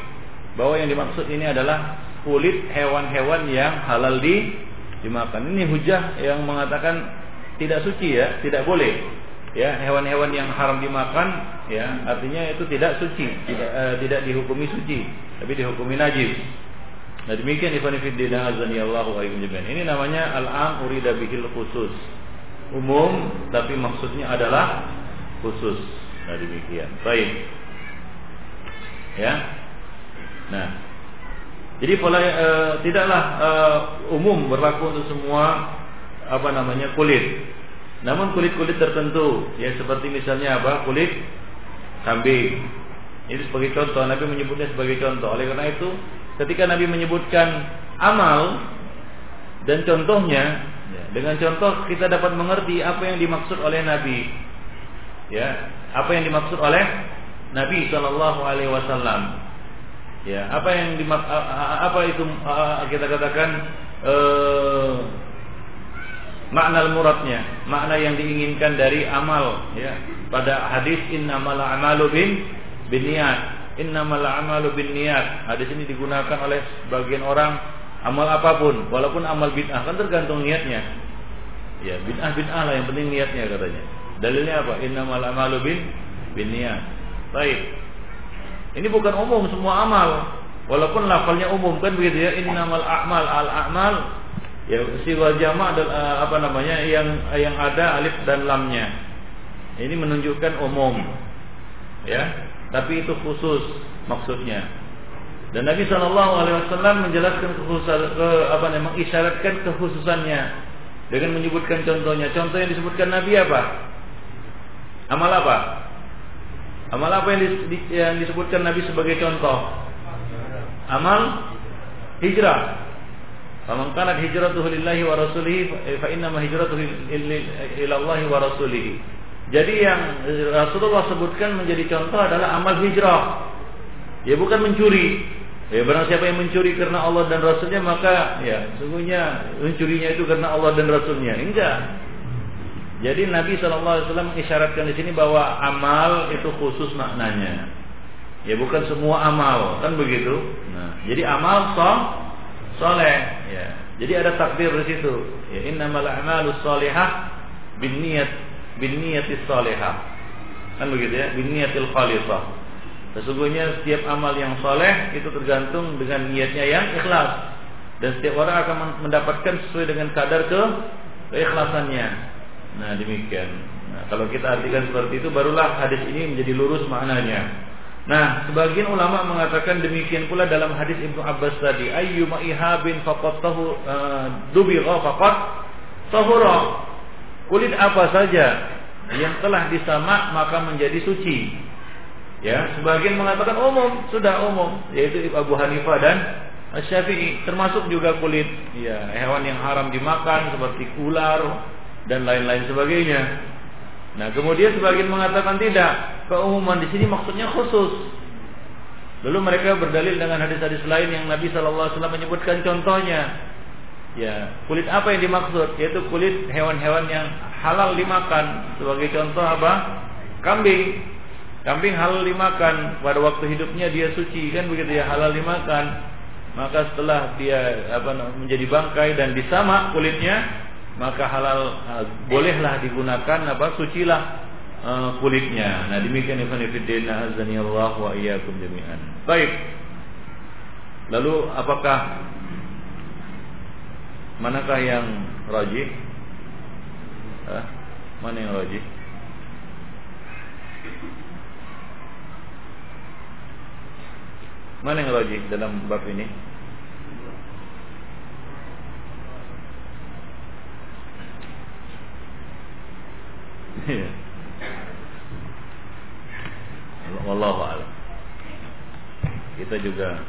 Bahwa yang dimaksud ini adalah kulit hewan-hewan yang halal di dimakan. Ini hujah yang mengatakan tidak suci ya. Tidak boleh. Ya hewan-hewan yang haram dimakan ya artinya itu tidak suci. Tidak uh, tidak dihukumi suci. Tapi dihukumi najis. Nah demikian ikhwan fillah azani Allah wa Ini namanya al-am urida bihil khusus umum tapi maksudnya adalah khusus. Nah demikian. Baik. Ya. Nah. Jadi pola e, tidaklah e, umum berlaku untuk semua apa namanya kulit. Namun kulit-kulit tertentu ya seperti misalnya apa? Kulit kambing. Ini sebagai contoh Nabi menyebutnya sebagai contoh. Oleh karena itu ketika Nabi menyebutkan amal dan contohnya Ya, dengan contoh kita dapat mengerti apa yang dimaksud oleh Nabi. Ya, apa yang dimaksud oleh Nabi Shallallahu Alaihi Wasallam. Ya, apa yang dimak apa itu kita katakan eh, makna muradnya, makna yang diinginkan dari amal. Ya, pada hadis innamal a'malu bin niat innamal a'malu bin niat. Hadis ini digunakan oleh sebagian orang amal apa pun, walaupun amal bid'ah kan tergantung niatnya. Ya, bid'ah bid'ah lah yang penting niatnya katanya. Dalilnya apa? Innamal amalu bin bin niat. Baik. Ini bukan umum semua amal. Walaupun lafalnya umum kan begitu ya. Innamal a'mal al a'mal ya siwa jama' adalah eh, apa namanya yang yang ada alif dan lamnya. Ini menunjukkan umum. Ya, tapi itu khusus maksudnya. Dan Nabi Wasallam menjelaskan kekhususan, ke, apa namanya, mengisyaratkan kekhususannya dengan menyebutkan contohnya. Contoh yang disebutkan Nabi apa? Amal apa? Amal apa yang, di, yang disebutkan Nabi sebagai contoh? Amal hijrah. Faman kanat hijratuhu lillahi wa rasulihi fa inna ma hijratuhu ila Allah wa rasulihi. Jadi yang Rasulullah sebutkan menjadi contoh adalah amal hijrah. Ya bukan mencuri. Ya barang siapa yang mencuri karena Allah dan Rasulnya maka ya sungguhnya mencurinya itu karena Allah dan Rasulnya. Enggak. Jadi Nabi SAW mengisyaratkan di sini bahwa amal itu khusus maknanya. Ya bukan semua amal, kan begitu. Nah, jadi amal soh, soleh. Ya. Jadi ada takdir di situ. Ya, innamal a'malu solihah bin niat bin niatis solehah. Kan begitu ya, bin niatil khalisah. Sesungguhnya setiap amal yang soleh itu tergantung dengan niatnya yang ikhlas. Dan setiap orang akan mendapatkan sesuai dengan kadar ke keikhlasannya. Nah demikian. Nah, kalau kita artikan seperti itu, barulah hadis ini menjadi lurus maknanya. Nah, sebagian ulama mengatakan demikian pula dalam hadis Ibnu Abbas tadi, ayyuma ihabin faqat tahu uh, dubigha faqat tahura. Kulit apa saja yang telah disamak maka menjadi suci. Ya, sebagian mengatakan umum, sudah umum, yaitu Abu Hanifah dan Syafi'i, termasuk juga kulit ya, hewan yang haram dimakan seperti ular dan lain-lain sebagainya. Nah, kemudian sebagian mengatakan tidak. Keumuman di sini maksudnya khusus. Lalu mereka berdalil dengan hadis-hadis lain yang Nabi Wasallam menyebutkan contohnya. Ya, kulit apa yang dimaksud? Yaitu kulit hewan-hewan yang halal dimakan. Sebagai contoh apa? Kambing. Kambing halal dimakan. Pada waktu hidupnya dia suci kan begitu ya halal dimakan. Maka setelah dia apa menjadi bangkai dan disamak kulitnya, maka halal bolehlah digunakan apa sucilah uh, kulitnya. Nah demikian Ibn Fiddin azani Allah wa iyyakum jami'an. Baik. Lalu apakah manakah yang rajih? Eh, mana yang rajih? Mana yang rajih dalam bab ini? Iya. Wallahu a'lam. Kita juga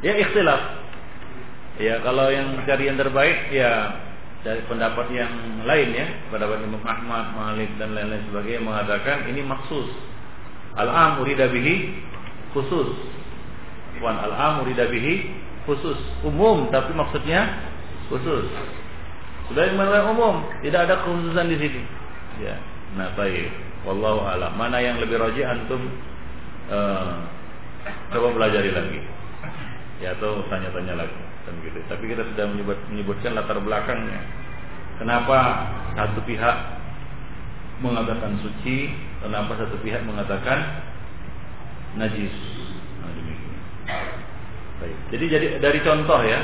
ya ikhtilaf. Ya kalau yang cari yang terbaik ya dari pendapat yang lain ya, pendapat Imam Ahmad, Malik dan lain-lain sebagainya mengatakan ini maksus. Al-am urida khusus. Wan al-am urida bihi khusus. Umum tapi maksudnya khusus. Sudah yang umum, tidak ada khususan di sini. Ya. Nah, baik. Wallahu a'lam. Mana yang lebih rajih antum uh, coba pelajari lagi. Ya atau tanya-tanya lagi kan gitu. Tapi kita sudah menyebut, menyebutkan latar belakangnya. Kenapa satu pihak mengatakan suci, kenapa satu pihak mengatakan najis. Baik. Jadi jadi dari contoh ya,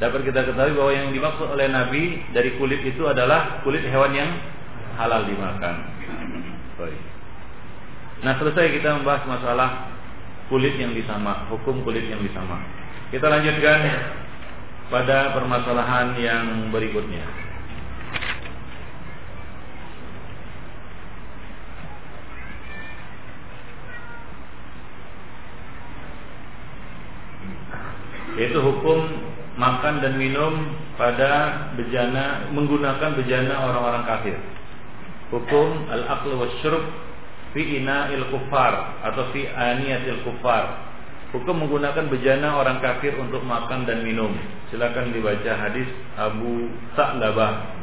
dapat kita ketahui bahwa yang dimaksud oleh Nabi dari kulit itu adalah kulit hewan yang halal dimakan. Baik. Nah selesai kita membahas masalah kulit yang disamak, hukum kulit yang disamak. Kita lanjutkan pada permasalahan yang berikutnya. Yaitu hukum makan dan minum pada bejana menggunakan bejana orang-orang kafir hukum al-aql wa syurb fi ina'il kufar atau fi aniyatil kufar. Hukum menggunakan bejana orang kafir untuk makan dan minum. Silakan dibaca hadis Abu Sa'labah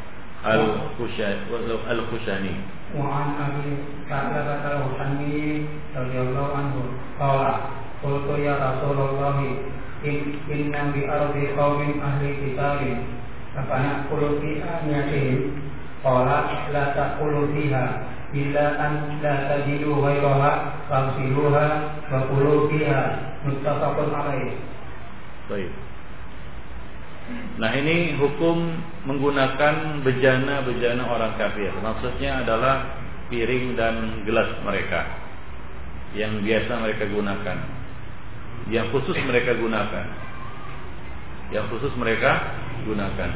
Al-Khushani. Wa an Abi Sa'labah Al-Khushani radhiyallahu anhu qala qultu ya Rasulullah in inna bi ardi qaumin ahli kitabin fa na'kulu fi aniyatihim Qala la taqulu fiha illa an la tajidu ghairaha fagsiluha wa qulu fiha muttafaqun alaih. Baik. Nah ini hukum menggunakan bejana-bejana orang kafir. Maksudnya adalah piring dan gelas mereka yang biasa mereka gunakan, yang khusus mereka gunakan, yang khusus mereka gunakan.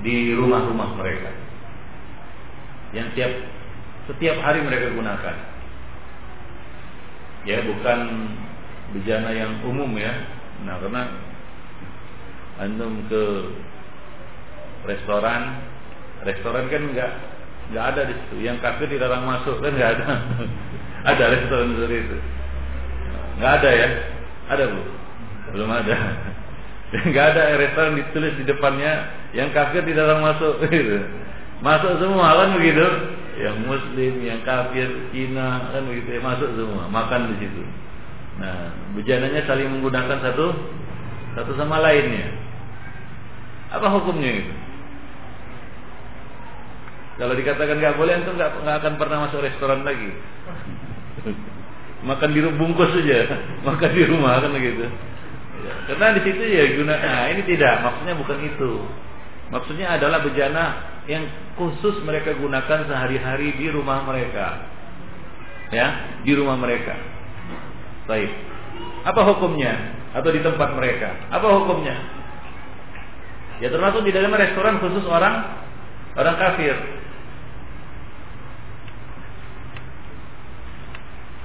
Di rumah-rumah mereka. Yang tiap setiap hari mereka gunakan. Ya bukan bejana yang umum ya. Nah karena antum ke restoran restoran kan nggak nggak ada di situ. Yang kafir dilarang masuk kan nggak ada. Ada restoran seperti itu nggak ada ya? Ada bu? Belum ada. Nggak ada restoran ditulis di depannya yang kafir tidak dalam masuk. Gitu. masuk semua kan begitu? Yang muslim yang kafir Cina kan begitu ya? Masuk semua makan di situ. Nah bejananya saling menggunakan satu satu sama lainnya. Apa hukumnya itu? Kalau dikatakan nggak boleh itu nggak akan pernah masuk restoran lagi makan di bungkus saja. Makan di rumah kan begitu. Ya, karena di situ ya guna nah ini tidak. Maksudnya bukan itu. Maksudnya adalah bejana yang khusus mereka gunakan sehari-hari di rumah mereka. Ya di rumah mereka. Baik. Apa hukumnya? Atau di tempat mereka. Apa hukumnya? Ya termasuk di dalam restoran khusus orang orang kafir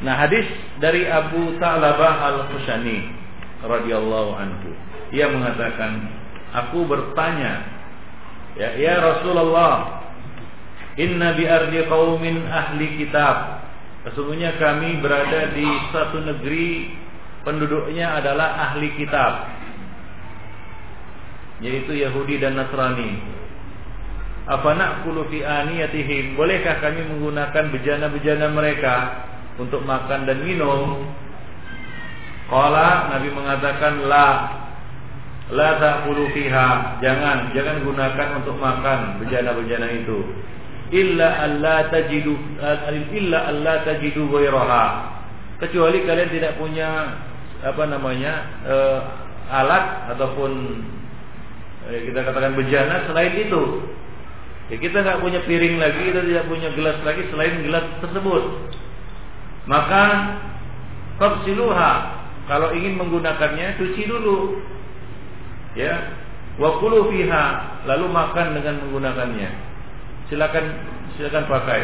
Nah hadis dari Abu Ta'labah al-Khushani radhiyallahu anhu. Ia mengatakan, aku bertanya, ya, ya Rasulullah, inna bi ardi qaumin ahli kitab. Sesungguhnya kami berada di satu negeri penduduknya adalah ahli kitab. Yaitu Yahudi dan Nasrani. Apa na'kulu fi aniyatihim? Bolehkah kami menggunakan bejana-bejana mereka? Untuk makan dan minum. Kala Nabi mengatakan la la ta'kulu fiha. Jangan, jangan gunakan untuk makan bejana-bejana itu. Illa alla tajidu illa alla tajidu ghairaha. Kecuali kalian tidak punya apa namanya? Uh, alat ataupun eh, kita katakan bejana selain itu. Ya, kita nggak punya piring lagi, kita tidak punya gelas lagi selain gelas tersebut maka fafsiluha. Kalau ingin menggunakannya cuci dulu. Ya. Wa kulu fiha. Lalu makan dengan menggunakannya. Silakan silakan pakai.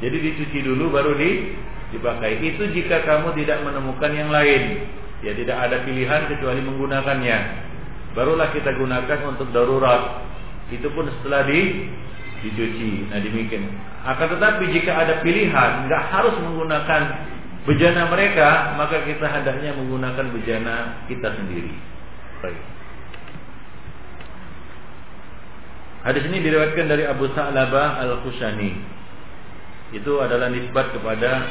Jadi dicuci dulu baru di dipakai. Itu jika kamu tidak menemukan yang lain. Ya tidak ada pilihan kecuali menggunakannya. Barulah kita gunakan untuk darurat. Itu pun setelah di dicuci. Nah demikian. Akan tetapi jika ada pilihan, nggak harus menggunakan bejana mereka, maka kita hendaknya menggunakan bejana kita sendiri. Baik. Hadis ini diriwayatkan dari Abu Sa'labah Al-Khushani. Itu adalah nisbat kepada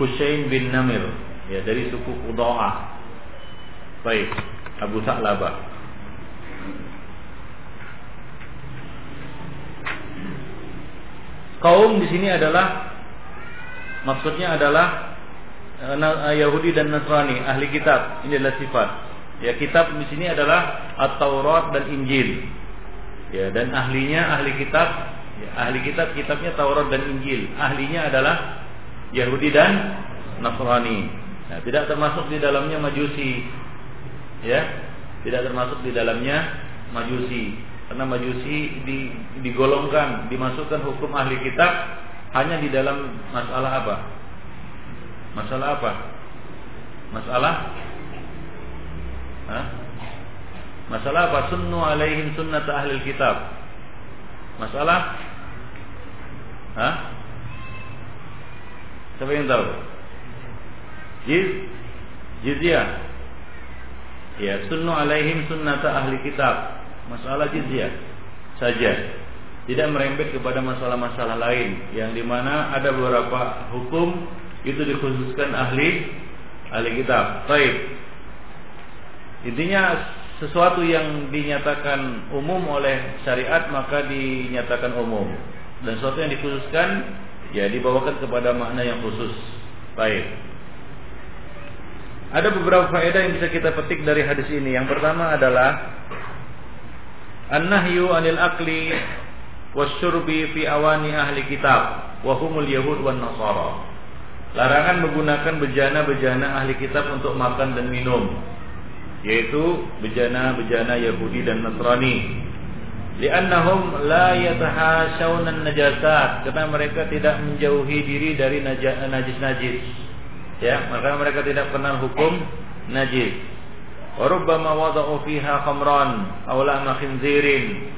Husain bin Namir, ya dari suku Qudha'ah. Baik, Abu Sa'labah. Kaum di sini adalah maksudnya adalah eh, eh, Yahudi dan Nasrani, ahli kitab. Ini adalah sifat. Ya, kitab di sini adalah At-Taurat dan Injil. Ya, dan ahlinya ahli kitab, ya, ahli kitab kitabnya Taurat dan Injil. Ahlinya adalah Yahudi dan Nasrani. Nah, tidak termasuk di dalamnya Majusi. Ya, tidak termasuk di dalamnya Majusi. Karena majusi di, digolongkan, dimasukkan hukum ahli kitab hanya di dalam masalah apa? Masalah apa? Masalah Hah? Masalah apa? Sunnu alaihim sunnat ahli kitab. Masalah Hah? Siapa yang tahu? Jiz Jizyah Ya, sunnu alaihim sunnat ahli kitab masalah jizyah saja tidak merembet kepada masalah-masalah lain yang di mana ada beberapa hukum itu dikhususkan ahli ahli kitab. Baik. Intinya sesuatu yang dinyatakan umum oleh syariat maka dinyatakan umum dan sesuatu yang dikhususkan ya dibawakan kepada makna yang khusus. Baik. Ada beberapa faedah yang bisa kita petik dari hadis ini. Yang pertama adalah An-nahyu anil akli wasyurbi fi awani ahli kitab wa humul yahud wan nasara. Larangan menggunakan bejana-bejana ahli kitab untuk makan dan minum yaitu bejana-bejana Yahudi dan Nasrani. Li'annahum la yatahashawna najasat karena mereka tidak menjauhi diri dari najis-najis. Ya, maka mereka tidak kenal hukum najis. Warubbama wada'u fiha khamran aw lahma khinzirin.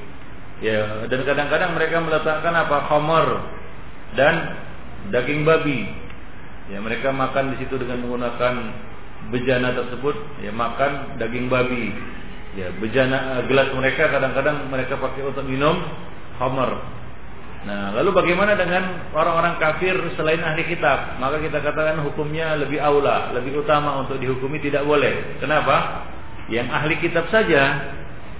Ya, dan kadang-kadang mereka meletakkan apa? khamar dan daging babi. Ya, mereka makan di situ dengan menggunakan bejana tersebut, ya makan daging babi. Ya, bejana gelas mereka kadang-kadang mereka pakai untuk minum khamar. Nah, lalu bagaimana dengan orang-orang kafir selain ahli kitab? Maka kita katakan hukumnya lebih aula, lebih utama untuk dihukumi tidak boleh. Kenapa? Yang ahli kitab saja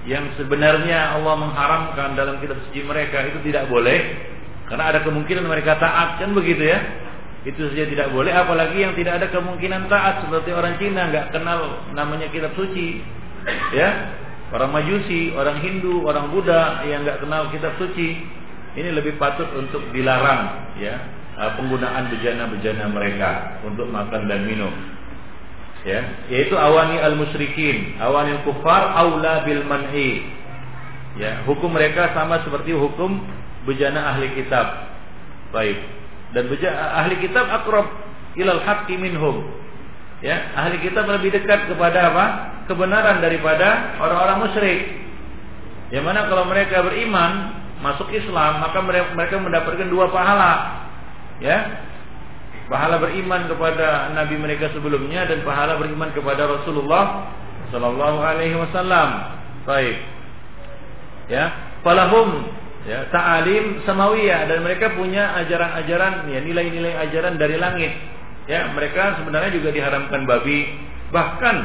yang sebenarnya Allah mengharamkan dalam kitab suci mereka itu tidak boleh karena ada kemungkinan mereka taat kan begitu ya. Itu saja tidak boleh apalagi yang tidak ada kemungkinan taat seperti orang Cina nggak kenal namanya kitab suci. Ya. Orang Majusi, orang Hindu, orang Buddha yang nggak kenal kitab suci ini lebih patut untuk dilarang ya uh, penggunaan bejana-bejana mereka untuk makan dan minum. Ya, yaitu awani al-musyrikin, awani kufar aula bil man'i. Ya, hukum mereka sama seperti hukum bejana ahli kitab. Baik. Dan bejana ahli kitab akrab ilal haqqi minhum. Ya, ahli kitab lebih dekat kepada apa? Kebenaran daripada orang-orang musyrik. Yang mana kalau mereka beriman, masuk Islam maka mereka mendapatkan dua pahala ya pahala beriman kepada nabi mereka sebelumnya dan pahala beriman kepada Rasulullah sallallahu alaihi wasallam. Baik. Ya. Falahum ya ta'alim samawiyah. Dan mereka punya ajaran-ajaran ya nilai-nilai ajaran dari langit. Ya mereka sebenarnya juga diharamkan babi. Bahkan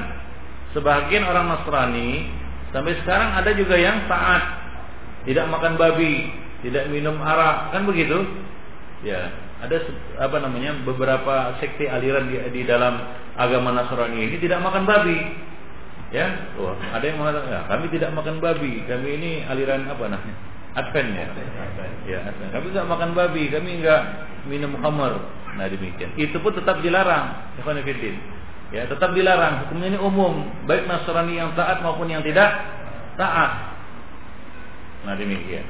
sebagian orang Nasrani sampai sekarang ada juga yang taat. Tidak makan babi, tidak minum arak, kan begitu? Ya, ada apa namanya beberapa sekte aliran di, di dalam agama Nasrani ini tidak makan babi. Ya, oh, ada yang mengatakan ya, kami tidak makan babi, kami ini aliran apa namanya? Advent ya. Ya, Advent. Kami tidak makan babi, kami enggak minum khamar. Nah demikian. Itu pun tetap dilarang. Ya, tetap dilarang. Hukumnya ini umum, baik Nasrani yang taat maupun yang tidak taat. Nah demikian.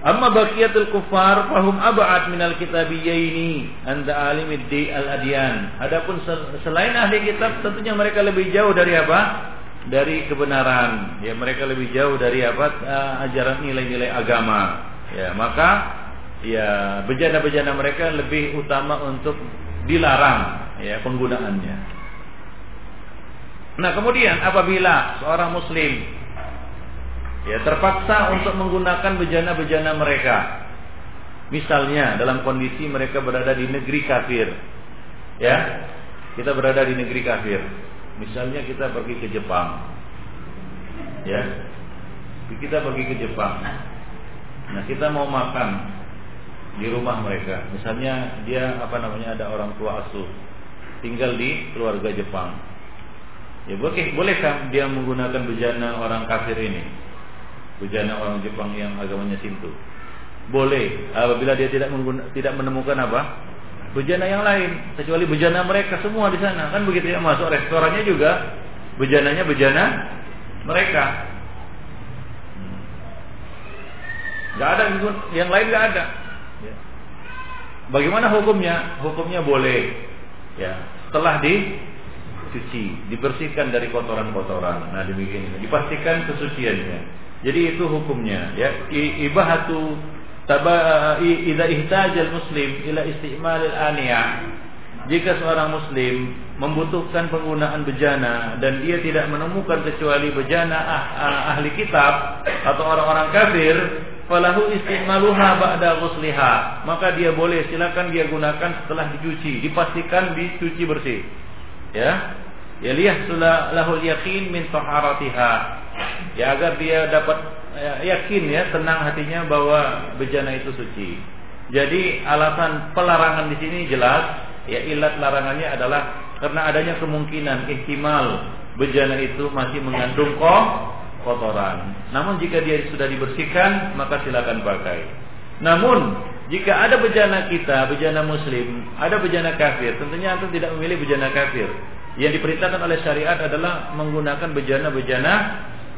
Amma baqiyatul kuffar fahum ab'ad minal kitabiyyaini anda alimid di al adyan. Adapun selain ahli kitab tentunya mereka lebih jauh dari apa? Dari kebenaran. Ya, mereka lebih jauh dari apa? Ajaran nilai-nilai agama. Ya, maka ya bejana-bejana mereka lebih utama untuk dilarang ya penggunaannya. Nah, kemudian apabila seorang muslim ya terpaksa untuk menggunakan bejana-bejana mereka. Misalnya dalam kondisi mereka berada di negeri kafir. Ya. Kita berada di negeri kafir. Misalnya kita pergi ke Jepang. Ya. Kita pergi ke Jepang. Nah, kita mau makan di rumah mereka. Misalnya dia apa namanya ada orang tua asuh tinggal di keluarga Jepang. Ya boleh bolehkah dia menggunakan bejana orang kafir ini? Bejana orang Jepang yang agamanya Sinto. Boleh apabila dia tidak tidak menemukan apa? Bejana yang lain kecuali bejana mereka semua di sana. Kan begitu ya masuk restorannya juga bejananya bejana mereka. Gak ada yang lain gak ada. Ya. Bagaimana hukumnya? Hukumnya boleh. Ya, setelah dicuci, dibersihkan dari kotoran-kotoran. Nah, demikian. Dipastikan kesuciannya. Jadi itu hukumnya ya. Ibahatu taba idza ihtajal muslim ila istimal al-aniya jika seorang muslim membutuhkan penggunaan bejana dan dia tidak menemukan kecuali bejana ah, ah, ahli kitab atau orang-orang kafir falahu istimaluha ba'da ghusliha. Maka dia boleh silakan dia gunakan setelah dicuci dipastikan dicuci bersih. Ya ya liyahsula lahul yakin min taharatiha ya agar dia dapat ya, yakin ya tenang hatinya bahwa bejana itu suci. Jadi alasan pelarangan di sini jelas ya ilat larangannya adalah karena adanya kemungkinan ihtimal bejana itu masih mengandung kotoran. Namun jika dia sudah dibersihkan maka silakan pakai. Namun jika ada bejana kita, bejana muslim, ada bejana kafir, tentunya antum tidak memilih bejana kafir. Yang diperintahkan oleh syariat adalah menggunakan bejana-bejana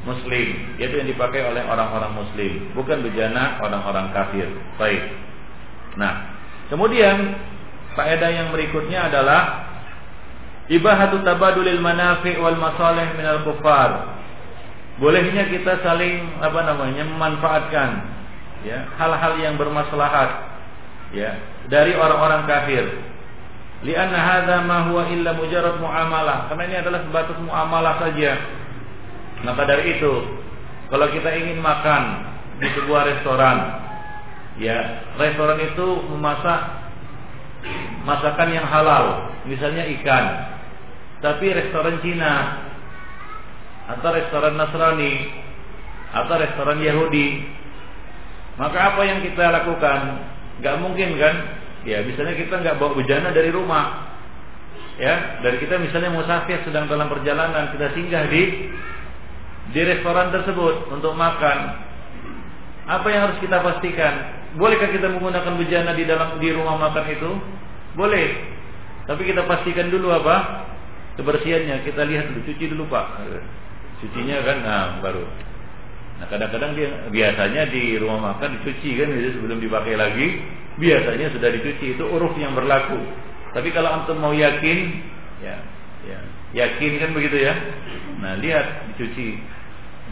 muslim yaitu yang dipakai oleh orang-orang muslim bukan bejana orang-orang kafir. Baik. Nah kemudian faedah yang berikutnya adalah ibahatu tabadulil manafi wal masalih minal kufar. Bolehnya kita saling apa namanya memanfaatkan ya hal-hal yang bermaslahat ya dari orang-orang kafir lianna hadza ma huwa illa mujarrad muamalah karena ini adalah sebatas muamalah saja maka dari itu, kalau kita ingin makan di sebuah restoran. Ya, restoran itu memasak masakan yang halal, misalnya ikan. Tapi restoran Cina atau restoran Nasrani atau restoran Yahudi, maka apa yang kita lakukan? Gak mungkin kan? Ya, misalnya kita nggak bawa bejana dari rumah, ya dari kita misalnya musafir sedang dalam perjalanan kita singgah di di restoran tersebut untuk makan. Apa yang harus kita pastikan? Bolehkah kita menggunakan bejana di dalam di rumah makan itu? Boleh. Tapi kita pastikan dulu apa? Kebersihannya. Kita lihat dulu cuci dulu pak. Cucinya kan nah baru. Nah kadang-kadang dia biasanya di rumah makan dicuci kan sebelum dipakai lagi biasanya sudah dicuci itu uruf yang berlaku tapi kalau antum mau yakin, ya, ya, yakin kan begitu ya. Nah, lihat dicuci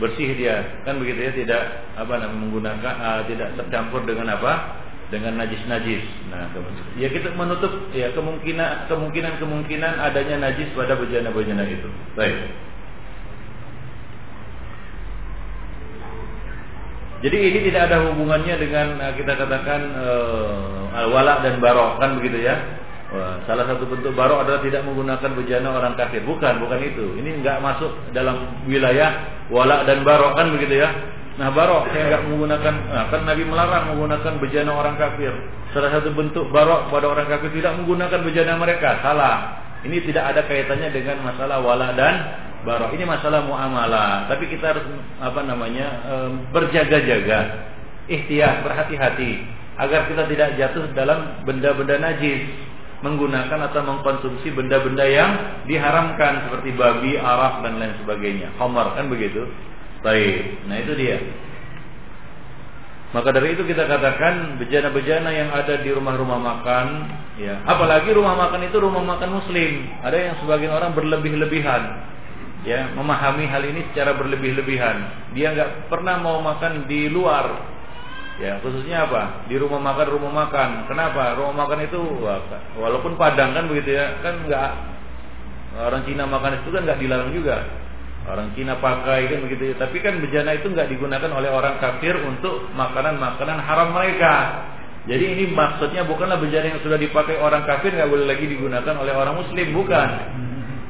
bersih dia kan begitu ya tidak apa namanya menggunakan uh, tidak tercampur dengan apa dengan najis-najis. Nah, ya kita menutup ya kemungkinan kemungkinan kemungkinan adanya najis pada bejana-bejana itu. Baik. Jadi ini tidak ada hubungannya dengan uh, kita katakan uh, wala dan barok kan begitu ya. Wah, salah satu bentuk barok adalah tidak menggunakan bejana orang kafir. Bukan, bukan itu. Ini nggak masuk dalam wilayah wala dan barok kan begitu ya. Nah barok saya nggak menggunakan, nah, kan Nabi melarang menggunakan bejana orang kafir. Salah satu bentuk barok pada orang kafir tidak menggunakan bejana mereka. Salah. Ini tidak ada kaitannya dengan masalah wala dan barok. Ini masalah muamalah. Tapi kita harus apa namanya berjaga-jaga, ikhtiar, berhati-hati agar kita tidak jatuh dalam benda-benda najis menggunakan atau mengkonsumsi benda-benda yang diharamkan seperti babi, arak dan lain sebagainya. Khamar kan begitu. Baik. Nah, itu dia. Maka dari itu kita katakan bejana-bejana yang ada di rumah-rumah makan, ya. Apalagi rumah makan itu rumah makan muslim. Ada yang sebagian orang berlebih-lebihan. Ya, memahami hal ini secara berlebih-lebihan. Dia nggak pernah mau makan di luar, Ya, khususnya apa? Di rumah makan, rumah makan. Kenapa? Rumah makan itu walaupun padang kan begitu ya, kan enggak orang Cina makan itu kan enggak dilarang juga. Orang Cina pakai kan begitu ya. Tapi kan bejana itu enggak digunakan oleh orang kafir untuk makanan-makanan haram mereka. Jadi ini maksudnya bukanlah bejana yang sudah dipakai orang kafir nggak boleh lagi digunakan oleh orang muslim, bukan.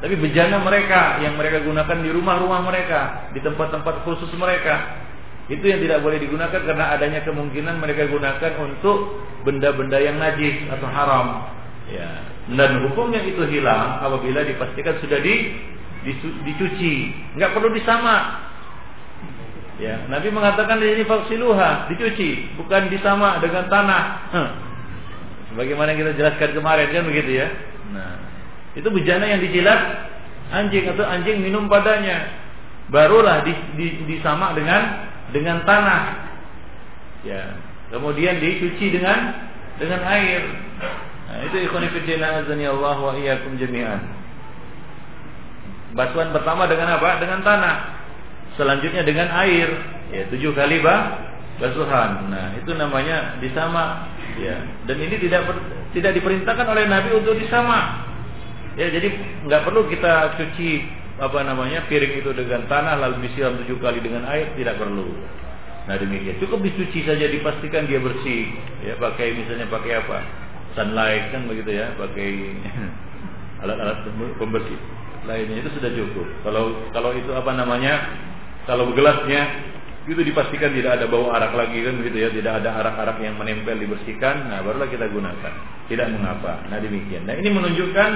Tapi bejana mereka yang mereka gunakan di rumah-rumah mereka, di tempat-tempat khusus mereka. Itu yang tidak boleh digunakan karena adanya kemungkinan mereka gunakan untuk benda-benda yang najis atau haram. Ya. Dan hukumnya itu hilang apabila dipastikan sudah di, dicuci, nggak perlu disama. Ya, Nabi mengatakan di sini faksiluha, dicuci, bukan disama dengan tanah. Sebagaimana kita jelaskan kemarin kan begitu ya. Nah, itu bejana yang dijilat anjing atau anjing minum padanya. Barulah di, di, disama dengan dengan tanah. Ya. Kemudian dicuci dengan dengan air. Nah, itu ikhwan fillah azani Allah wa iyyakum jami'an. Basuhan pertama dengan apa? Dengan tanah. Selanjutnya dengan air. Ya, tujuh kali bah basuhan. Nah, itu namanya disama. Ya. Dan ini tidak tidak diperintahkan oleh Nabi untuk disama. Ya, jadi nggak perlu kita cuci apa namanya piring itu dengan tanah lalu disiram tujuh kali dengan air tidak perlu. Nah demikian. Cukup dicuci saja dipastikan dia bersih. Ya pakai misalnya pakai apa? Sunlight kan begitu ya pakai alat-alat pembersih lainnya itu sudah cukup. Kalau kalau itu apa namanya kalau gelasnya itu dipastikan tidak ada bau arak lagi kan begitu ya tidak ada arak-arak yang menempel dibersihkan nah barulah kita gunakan. Tidak mengapa. Nah demikian. Nah ini menunjukkan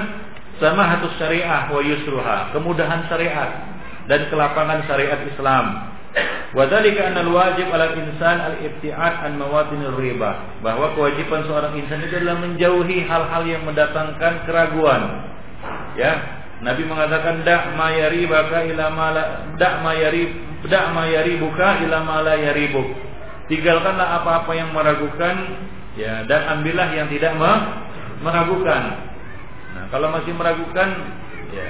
samahatus syariah wa yusruha, kemudahan syariat dan kelapangan syariat Islam. Wadhalika anna wajib ala insan al-ibtiad an mawatinir riba. Bahwa kewajiban seorang insan itu adalah menjauhi hal-hal yang mendatangkan keraguan. Ya, Nabi mengatakan dak ma yaribaka ila dak ma yarib dak ma yaribuka ila ma la yaribuk. Tinggalkanlah apa-apa yang meragukan ya dan ambillah yang tidak meragukan. Nah, kalau masih meragukan, ya,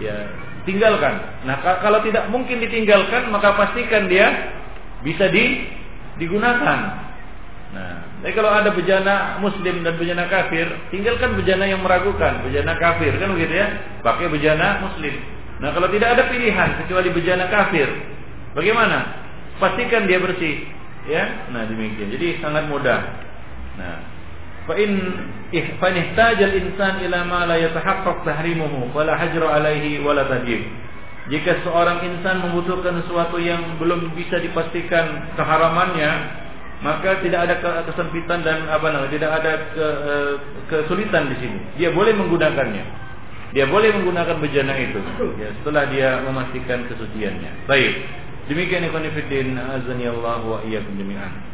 ya tinggalkan. Nah, kalau tidak mungkin ditinggalkan, maka pastikan dia bisa di, digunakan. Nah, tapi kalau ada bejana muslim dan bejana kafir, tinggalkan bejana yang meragukan, bejana kafir kan begitu ya? Pakai bejana muslim. Nah, kalau tidak ada pilihan kecuali bejana kafir, bagaimana? Pastikan dia bersih. Ya, nah demikian. Jadi sangat mudah. Nah, in fa ihtajal insan ila ma la yatahaqqaq tahrimuhu fala hajra alaihi wala tajib. Jika seorang insan membutuhkan sesuatu yang belum bisa dipastikan keharamannya, maka tidak ada kesempitan dan apa namanya, tidak ada ke, eh, kesulitan di sini. Dia boleh menggunakannya. Dia boleh menggunakan bejana itu ya, setelah dia memastikan kesuciannya. Baik. Demikian ikhwan fillah azani wa iyyakum jami'an.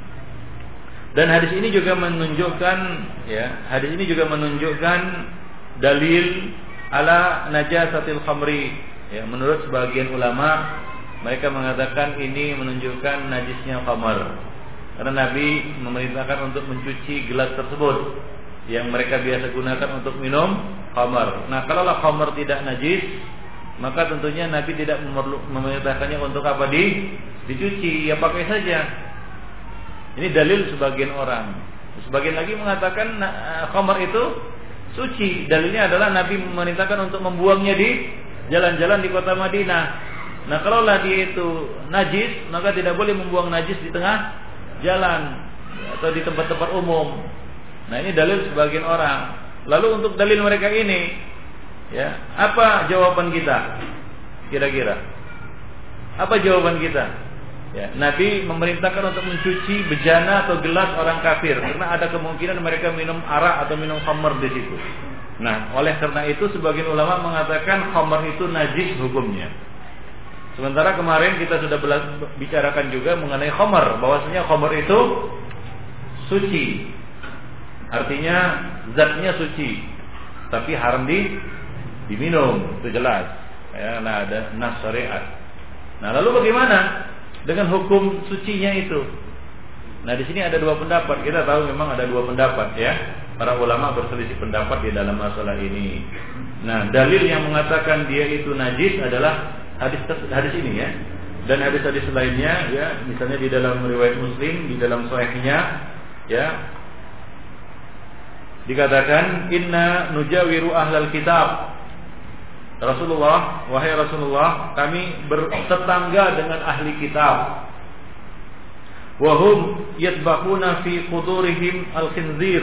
Dan hadis ini juga menunjukkan ya, hadis ini juga menunjukkan dalil ala najasatil khamri Ya, menurut sebagian ulama mereka mengatakan ini menunjukkan najisnya khamar. Karena Nabi memerintahkan untuk mencuci gelas tersebut yang mereka biasa gunakan untuk minum khamar. Nah, kalaulah khamar tidak najis, maka tentunya Nabi tidak memerintahkannya untuk apa di dicuci, ya pakai saja. Ini dalil sebagian orang. Sebagian lagi mengatakan nah, khamar itu suci. Dalilnya adalah Nabi memerintahkan untuk membuangnya di jalan-jalan di kota Madinah. Nah, kalaulah dia itu najis, maka tidak boleh membuang najis di tengah jalan atau di tempat-tempat umum. Nah, ini dalil sebagian orang. Lalu untuk dalil mereka ini, ya, apa jawaban kita? Kira-kira. Apa jawaban kita? Ya, Nabi memerintahkan untuk mencuci bejana atau gelas orang kafir karena ada kemungkinan mereka minum arak atau minum khamr di situ. Nah, oleh karena itu sebagian ulama mengatakan khamar itu najis hukumnya. Sementara kemarin kita sudah bicarakan juga mengenai khamar, bahwasanya khamar itu suci. Artinya zatnya suci, tapi haram di diminum, itu jelas. Ya, nah ada nas syariat. Nah, lalu bagaimana dengan hukum sucinya itu? Nah, di sini ada dua pendapat. Kita tahu memang ada dua pendapat ya para ulama berselisih pendapat di dalam masalah ini. Nah, dalil yang mengatakan dia itu najis adalah hadis hadis ini ya. Dan hadis-hadis lainnya ya, misalnya di dalam riwayat Muslim, di dalam sahihnya ya dikatakan inna nujawiru ahlal kitab Rasulullah, wahai Rasulullah, kami bertetangga dengan ahli kitab. Wahum yatbaquna fi qudurihim al-khinzir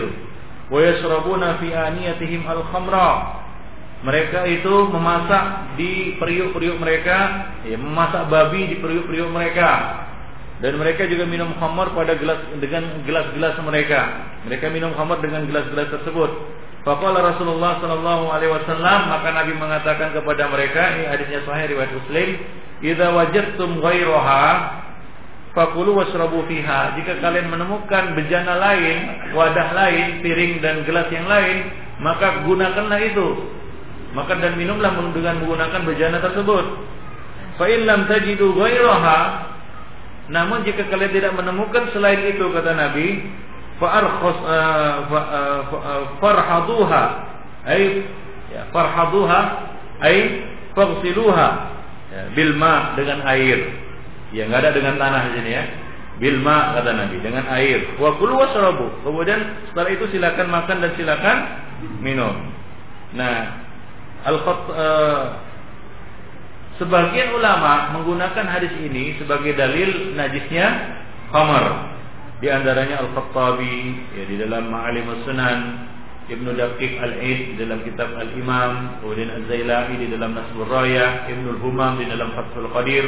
wa yashrabuna fi aniyatihim al-khamra. Mereka itu memasak di periuk-periuk mereka, ya, memasak babi di periuk-periuk mereka. Dan mereka juga minum khamar pada gelas dengan gelas-gelas mereka. Mereka minum khamar dengan gelas-gelas tersebut. Faqala Rasulullah sallallahu alaihi wasallam maka Nabi mengatakan kepada mereka ini hadisnya sahih riwayat Muslim, "Idza wajadtum ghairaha Fakulu wasrabu fiha. Jika kalian menemukan bejana lain, wadah lain, piring dan gelas yang lain, maka gunakanlah itu. Maka dan minumlah dengan menggunakan bejana tersebut. Fa lam tajidu ghairaha, namun jika kalian tidak menemukan selain itu kata Nabi, ya farhaduha ay faghsiluha ya, bil ma dengan air Ya nggak ada dengan tanah di sini ya. Bilma kata Nabi dengan air. Wa kulu wasrabu. Kemudian setelah itu silakan makan dan silakan minum. Nah, al uh, sebagian ulama menggunakan hadis ini sebagai dalil najisnya khamar. Di antaranya Al-Khattabi ya, di dalam Ma'alim Sunan, Ibnu Daqiq Al-Aid di dalam kitab Al-Imam, kemudian Az-Zailai di dalam Nasbur Raya, Ibnu Humam di dalam Fathul Qadir,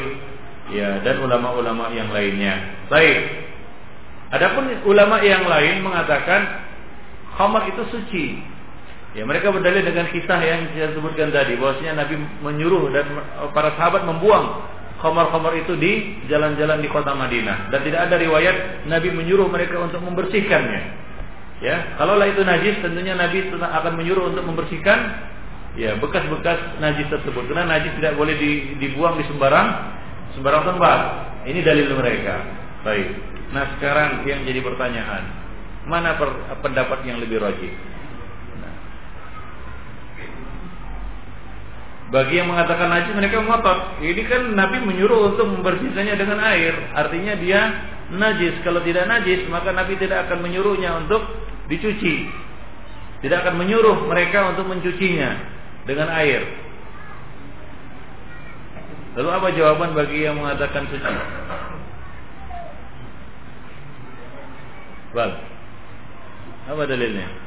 ya dan ulama-ulama yang lainnya. Baik. Adapun ulama yang lain mengatakan khamar itu suci. Ya, mereka berdalil dengan kisah yang saya sebutkan tadi bahwasanya Nabi menyuruh dan para sahabat membuang khamar-khamar itu di jalan-jalan di kota Madinah dan tidak ada riwayat Nabi menyuruh mereka untuk membersihkannya. Ya, kalaulah itu najis tentunya Nabi akan menyuruh untuk membersihkan ya bekas-bekas najis tersebut karena najis tidak boleh dibuang di sembarang sembarang tempat. Ini dalil mereka. Baik. Nah sekarang yang jadi pertanyaan, mana pendapat yang lebih rajin? Bagi yang mengatakan najis mereka ngotot. Ini kan Nabi menyuruh untuk membersihkannya dengan air. Artinya dia najis. Kalau tidak najis maka Nabi tidak akan menyuruhnya untuk dicuci. Tidak akan menyuruh mereka untuk mencucinya dengan air. Lalu apa jawaban bagi yang mengatakan suci? Bal. Apa dalilnya?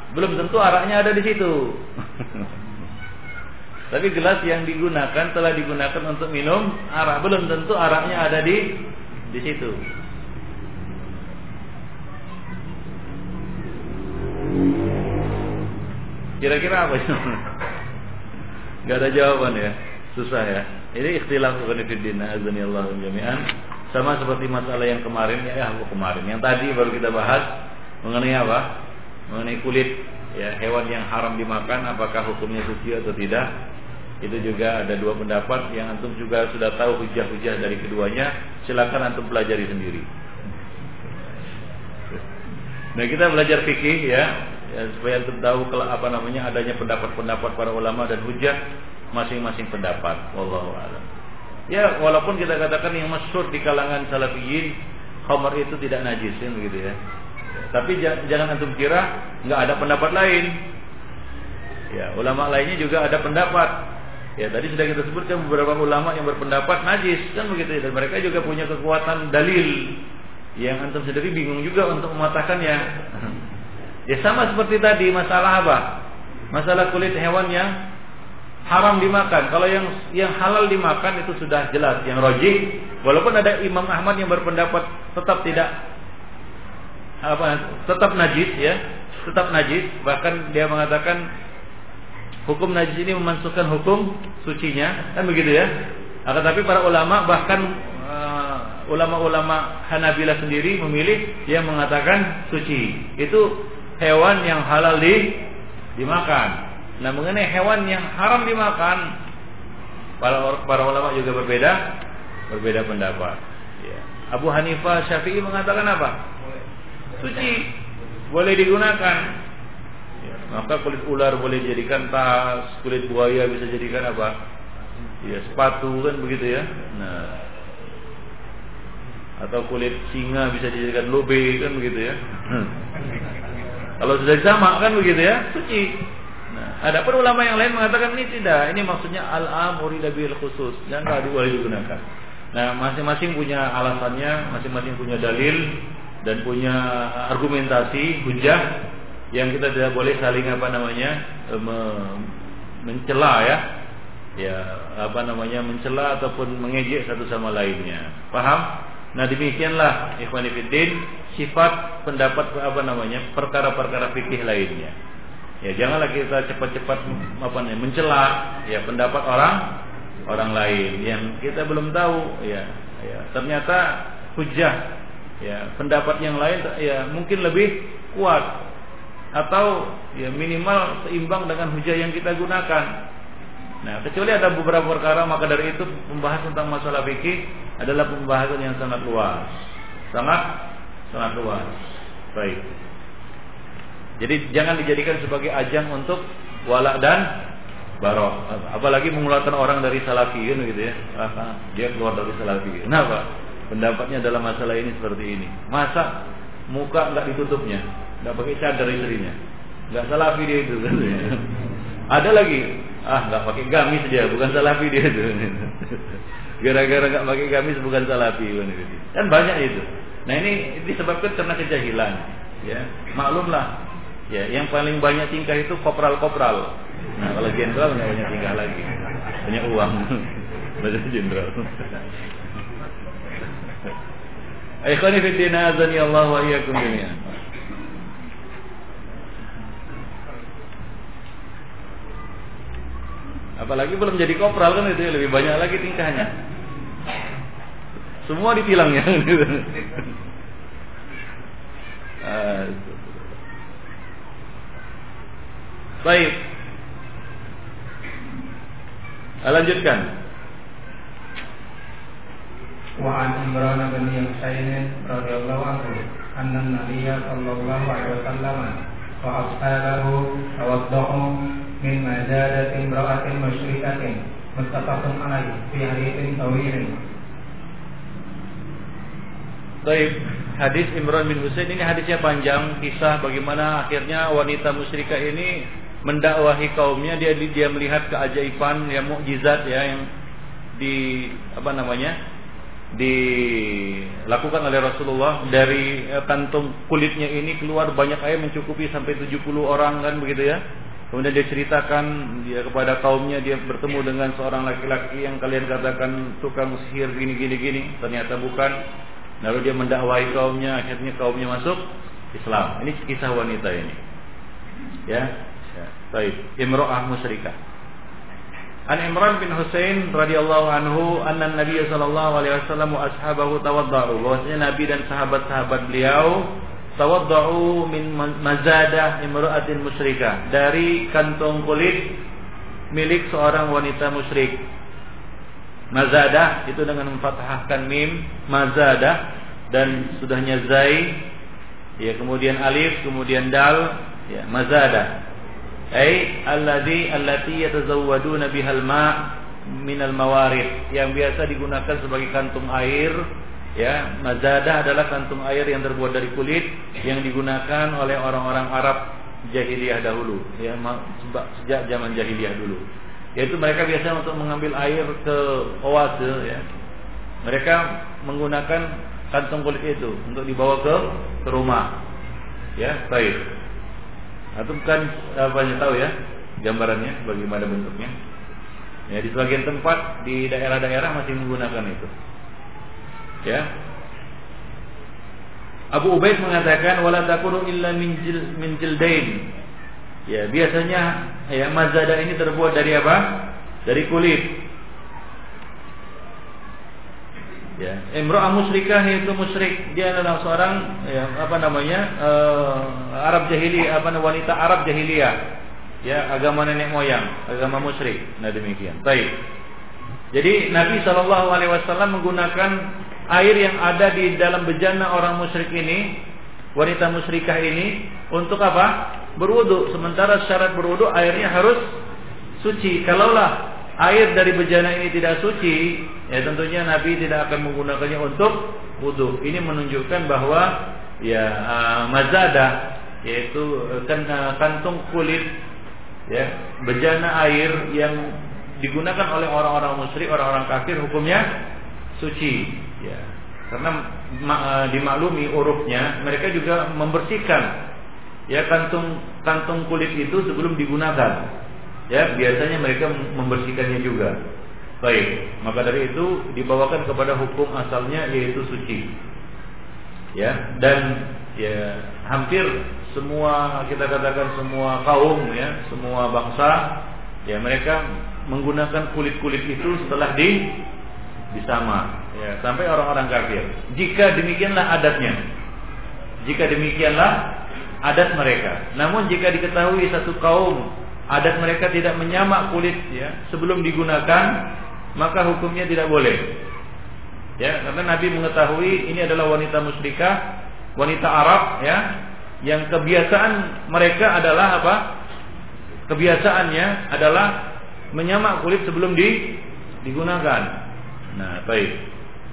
belum tentu araknya ada di situ. Tapi gelas yang digunakan telah digunakan untuk minum arak, belum tentu araknya ada di di situ. Kira-kira apa itu? Gak ada jawaban ya, susah ya. Ini ikhtilaf fiddin Allah jami'an. Sama seperti masalah yang kemarin ya, ya kemarin. Yang tadi baru kita bahas mengenai apa? Mengenai kulit ya hewan yang haram dimakan apakah hukumnya suci atau tidak. Itu juga ada dua pendapat yang antum juga sudah tahu hujah-hujah dari keduanya. Silakan antum pelajari sendiri. Nah kita belajar fikih ya, ya supaya antum tahu kalau apa namanya adanya pendapat-pendapat para ulama dan hujah masing-masing pendapat. Wallahu a'lam. Ya walaupun kita katakan yang masyhur di kalangan salafiyin khamar itu tidak najis kan begitu ya tapi jangan antum kira nggak ada pendapat lain. Ya, ulama lainnya juga ada pendapat. Ya, tadi sudah kita sebutkan beberapa ulama yang berpendapat najis kan begitu ya. dan mereka juga punya kekuatan dalil yang antum sendiri bingung juga untuk mematahkannya. Ya sama seperti tadi masalah apa? Masalah kulit hewan yang haram dimakan. Kalau yang yang halal dimakan itu sudah jelas, yang rojih. Walaupun ada Imam Ahmad yang berpendapat tetap tidak apa tetap najis ya, tetap najis. Bahkan dia mengatakan hukum najis ini memasukkan hukum sucinya, kan begitu ya. Akan tapi para ulama bahkan uh, ulama-ulama Hanabilah sendiri memilih yang mengatakan suci. Itu hewan yang halal di dimakan. Nah, mengenai hewan yang haram dimakan, para para ulama juga berbeda berbeda pendapat. Ya. Abu Hanifah Syafi'i mengatakan apa? Suci. Boleh digunakan. Ya, maka kulit ular boleh dijadikan tas kulit buaya bisa jadikan apa? Ya sepatu kan begitu ya? Nah. Atau kulit singa bisa dijadikan lobe kan begitu ya? Kalau sudah sama kan begitu ya? Suci. Nah ada pun ulama yang lain mengatakan ini tidak. Ini maksudnya al amuri bil khusus. Yang nggak boleh digunakan. Nah masing-masing punya alasannya masing-masing punya dalil dan punya argumentasi hujah yang kita tidak boleh saling apa namanya e, me, mencela ya. Ya apa namanya mencela ataupun mengejek satu sama lainnya. Paham? Nah demikianlah ikhwan fillah sifat pendapat apa namanya perkara-perkara fikih lainnya. Ya janganlah kita cepat-cepat apa namanya mencela ya pendapat orang orang lain yang kita belum tahu ya ya. Ternyata hujah ya pendapat yang lain ya mungkin lebih kuat atau ya minimal seimbang dengan hujah yang kita gunakan. Nah, kecuali ada beberapa perkara maka dari itu membahas tentang masalah fikih adalah pembahasan yang sangat luas. Sangat sangat luas. Baik. Jadi jangan dijadikan sebagai ajang untuk walak dan barok. Apalagi mengeluarkan orang dari salafi kan gitu ya. Ah, dia keluar dari salafi. Kenapa? Pendapatnya dalam masalah ini seperti ini. Masa muka nggak ditutupnya, nggak pakai cadar istrinya, nggak salafi dia itu. Ada lagi, ah nggak pakai gamis dia, bukan salafi dia itu. Gara-gara nggak pakai gamis bukan salafi kan banyak itu. Nah ini disebabkan karena kejahilan. Ya, maklumlah. Ya, yang paling banyak tingkah itu kopral-kopral. Nah, kalau jenderal nggak banyak tingkah lagi, banyak uang. Banyak jenderal. Ikhwani fi din azani Allah wa iyyakum jami'an. Apalagi belum jadi kopral kan itu lebih banyak lagi tingkahnya. Semua ditilangnya. Baik. Lanjutkan. وعن عمران بن حسين رضي الله عنه أن النبي صلى الله عليه وسلم وأصحابه توضأوا من مزادة امرأة مشركة متفق عليه في حديث طويل Baik, hadis Imran bin Husain ini hadisnya panjang, kisah bagaimana akhirnya wanita musyrikah ini mendakwahi kaumnya dia dia melihat keajaiban yang mukjizat ya yang di apa namanya dilakukan oleh Rasulullah dari eh, kantung kulitnya ini keluar banyak air mencukupi sampai 70 orang kan begitu ya Kemudian dia ceritakan dia kepada kaumnya dia bertemu dengan seorang laki-laki yang kalian katakan tukang sihir gini gini gini ternyata bukan Lalu dia mendakwahi kaumnya, akhirnya kaumnya masuk Islam. Ini kisah wanita ini. Ya. ya. Baik, Imro'ah musyrikah. An Imran bin Husain radhiyallahu anhu anna Nabi sallallahu alaihi wasallam wa ashabahu tawadda'u. Bahwasanya Nabi dan sahabat-sahabat beliau tawadda'u min mazadah imra'atin musyrikah dari kantong kulit milik seorang wanita musyrik. Mazadah itu dengan memfathahkan mim, mazadah dan sudahnya zai, ya kemudian alif, kemudian dal, ya mazadah. Ai alladhi allati yatazawwaduna bihal ma' minal mawarid yang biasa digunakan sebagai kantung air ya. Mazadah adalah kantung air yang terbuat dari kulit yang digunakan oleh orang-orang Arab jahiliyah dahulu ya. Sejak zaman jahiliyah dulu. Yaitu mereka biasa untuk mengambil air ke oase ya. Mereka menggunakan kantong kulit itu untuk dibawa ke, ke rumah ya. Baik atau bukan apa yang tahu ya gambarannya bagaimana bentuknya ya di sebagian tempat di daerah-daerah masih menggunakan itu ya Abu Ubaid mengatakan wala takunu illa min jil, min jildain Ya, biasanya ya mazada ini terbuat dari apa? Dari kulit. Ya, imra'ah musyrikah itu musyrik. Dia adalah seorang ya, apa namanya? Uh, Arab jahiliyah, apa wanita Arab jahiliyah. Ya, agama nenek moyang, agama musyrik. Nah, demikian. Baik. Jadi Nabi Shallallahu alaihi wasallam menggunakan air yang ada di dalam bejana orang musyrik ini, wanita musyrikah ini untuk apa? berwudu. Sementara syarat berwudu airnya harus suci. Kalaulah air dari bejana ini tidak suci, ya tentunya Nabi tidak akan menggunakannya untuk wudu. Ini menunjukkan bahwa ya uh, mazada yaitu kan, uh, kantung kulit ya bejana air yang digunakan oleh orang-orang musyrik, orang-orang kafir hukumnya suci ya. Karena uh, dimaklumi urufnya mereka juga membersihkan ya kantung kantung kulit itu sebelum digunakan. Ya, biasanya mereka membersihkannya juga. Baik, maka dari itu dibawakan kepada hukum asalnya yaitu suci. Ya, dan ya hampir semua kita katakan semua kaum ya, semua bangsa ya mereka menggunakan kulit-kulit itu setelah di disama ya sampai orang-orang kafir. Jika demikianlah adatnya. Jika demikianlah adat mereka. Namun jika diketahui satu kaum adat mereka tidak menyamak kulit ya sebelum digunakan, maka hukumnya tidak boleh. Ya, karena Nabi mengetahui ini adalah wanita musyrikah, wanita Arab ya, yang kebiasaan mereka adalah apa? Kebiasaannya adalah menyamak kulit sebelum di, digunakan. Nah, baik.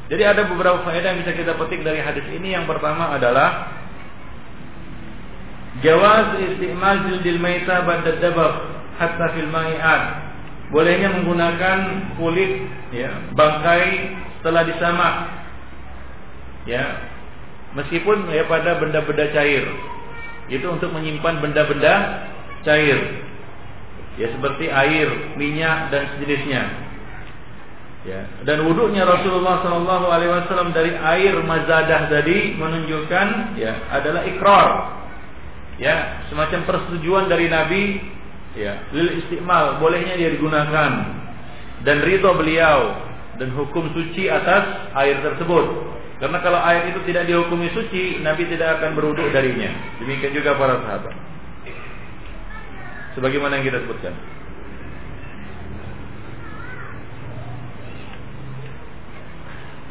Jadi ada beberapa faedah yang bisa kita petik dari hadis ini. Yang pertama adalah Jawaz istimal jildil maita ba'da dabagh hatta fil ma'i'at. Bolehnya menggunakan kulit ya, bangkai setelah disamak. Ya. Meskipun ya pada benda-benda cair. Itu untuk menyimpan benda-benda cair. Ya seperti air, minyak dan sejenisnya. Ya. Dan wudhunya Rasulullah Wasallam dari air mazadah tadi menunjukkan ya adalah ikrar ya semacam persetujuan dari Nabi ya. lil istimal bolehnya dia digunakan. Dan ridho beliau dan hukum suci atas air tersebut. Karena kalau air itu tidak dihukumi suci Nabi tidak akan beruduk darinya. Demikian juga para sahabat. Sebagaimana yang kita sebutkan.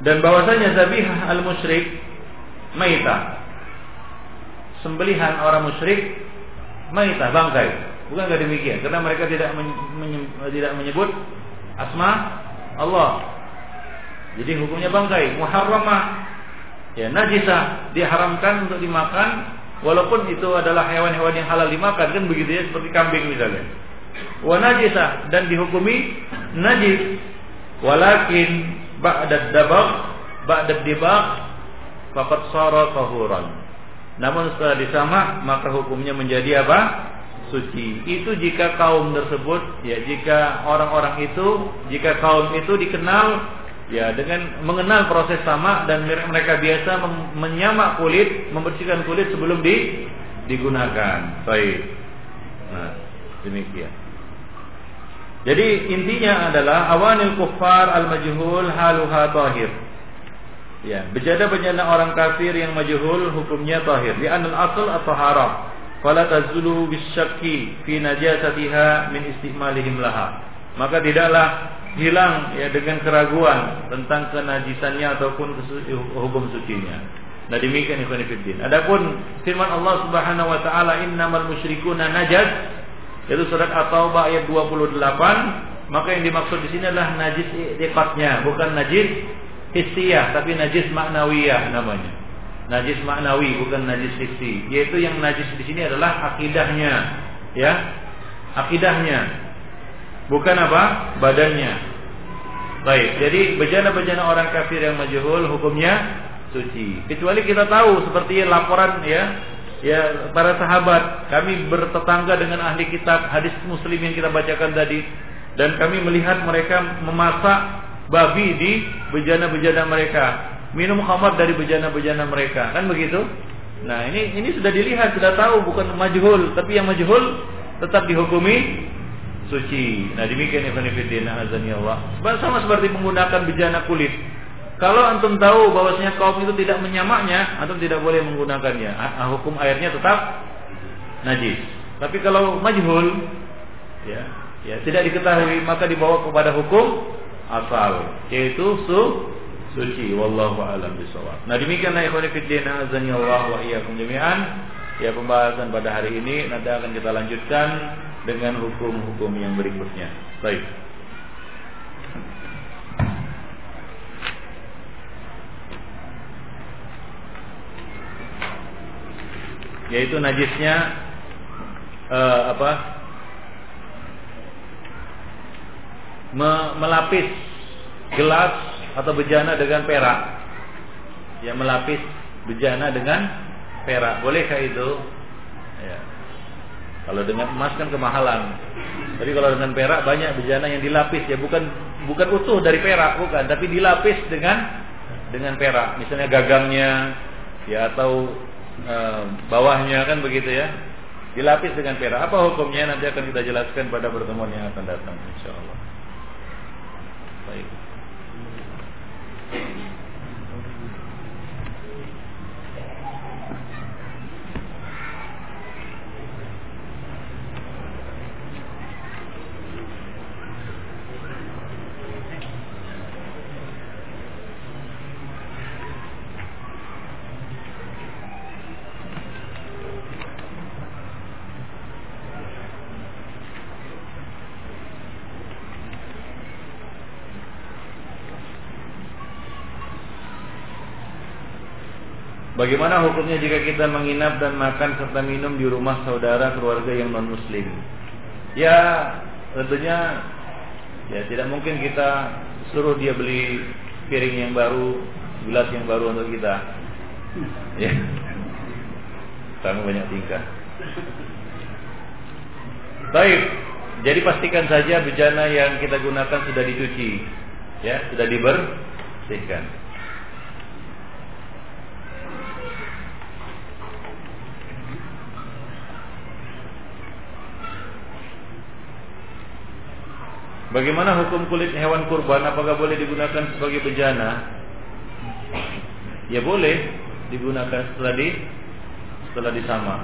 Dan bahwasanya zabihah al musyrik maitah. Sembelihan orang musyrik maita bangkai. Bukan enggak demikian karena mereka tidak tidak menyebut asma Allah. Jadi hukumnya bangkai, muharramah. Ya, najisah diharamkan untuk dimakan walaupun itu adalah hewan-hewan yang halal dimakan kan begitu ya seperti kambing misalnya. Wa najisah dan dihukumi najis. Walakin ba'da dabaq ba'da dibaq faqad sara tahuran. Namun setelah disamak maka hukumnya menjadi apa? suci. Itu jika kaum tersebut ya jika orang-orang itu jika kaum itu dikenal ya dengan mengenal proses sama dan mereka biasa menyamak kulit, membersihkan kulit sebelum di digunakan. Baik. Nah, demikian. Jadi intinya adalah awanil kuffar al majhul haluha tahir. Ya, bejana-bejana orang kafir yang majhul hukumnya tahir. Di anal asal atau haram. Fala tazulu fi najasatiha min istimalihim laha. Maka tidaklah hilang ya dengan keraguan tentang kenajisannya ataupun hukum sucinya. Nah demikian ikhwan fillah. Adapun firman Allah Subhanahu wa taala innamal musyrikuna najas yaitu surat At-Taubah ayat 28, maka yang dimaksud di sini adalah najis i'tiqadnya, bukan najis hissiyah, tapi najis maknawiyah namanya. Najis maknawi bukan najis hissi, yaitu yang najis di sini adalah akidahnya, ya. Akidahnya. Bukan apa? Badannya. Baik, jadi bejana-bejana orang kafir yang majhul hukumnya suci. Kecuali kita tahu seperti laporan ya ya para sahabat kami bertetangga dengan ahli kitab hadis muslim yang kita bacakan tadi dan kami melihat mereka memasak babi di bejana-bejana mereka. Minum khamar dari bejana-bejana mereka. Kan begitu? Nah ini ini sudah dilihat sudah tahu bukan majhul tapi yang majhul tetap dihukumi suci. Nah demikian Ibnu Fiddin azani Allah. Sama seperti menggunakan bejana kulit. Kalau antum tahu bahwasanya kaum itu tidak menyamaknya, antum tidak boleh menggunakannya. Hukum airnya tetap najis. Tapi kalau majhul, ya, ya tidak diketahui maka dibawa kepada hukum asal, yaitu su suci. Wallahu a'lam bishawab. Nah demikianlah ikhwan fillah azani Allah wa iyyakum jami'an. Ya pembahasan pada hari ini nanti akan kita lanjutkan dengan hukum-hukum yang berikutnya. Baik. yaitu najisnya uh, apa Me, melapis gelas atau bejana dengan perak. Ya melapis bejana dengan perak. Bolehkah itu? Ya. Kalau dengan emas kan kemahalan. Tapi kalau dengan perak banyak bejana yang dilapis. Ya bukan bukan utuh dari perak bukan. Tapi dilapis dengan dengan perak. Misalnya gagangnya ya atau e, bawahnya kan begitu ya. Dilapis dengan perak. Apa hukumnya? Nanti akan kita jelaskan pada pertemuan yang akan datang insyaallah baik Bagaimana hukumnya jika kita menginap dan makan serta minum di rumah saudara keluarga yang non muslim? Ya tentunya ya tidak mungkin kita suruh dia beli piring yang baru, gelas yang baru untuk kita. Ya. Kamu banyak tingkah. Baik, jadi pastikan saja bejana yang kita gunakan sudah dicuci, ya, sudah dibersihkan. Bagaimana hukum kulit hewan kurban? Apakah boleh digunakan sebagai bejana? Ya boleh digunakan setelah di setelah disama.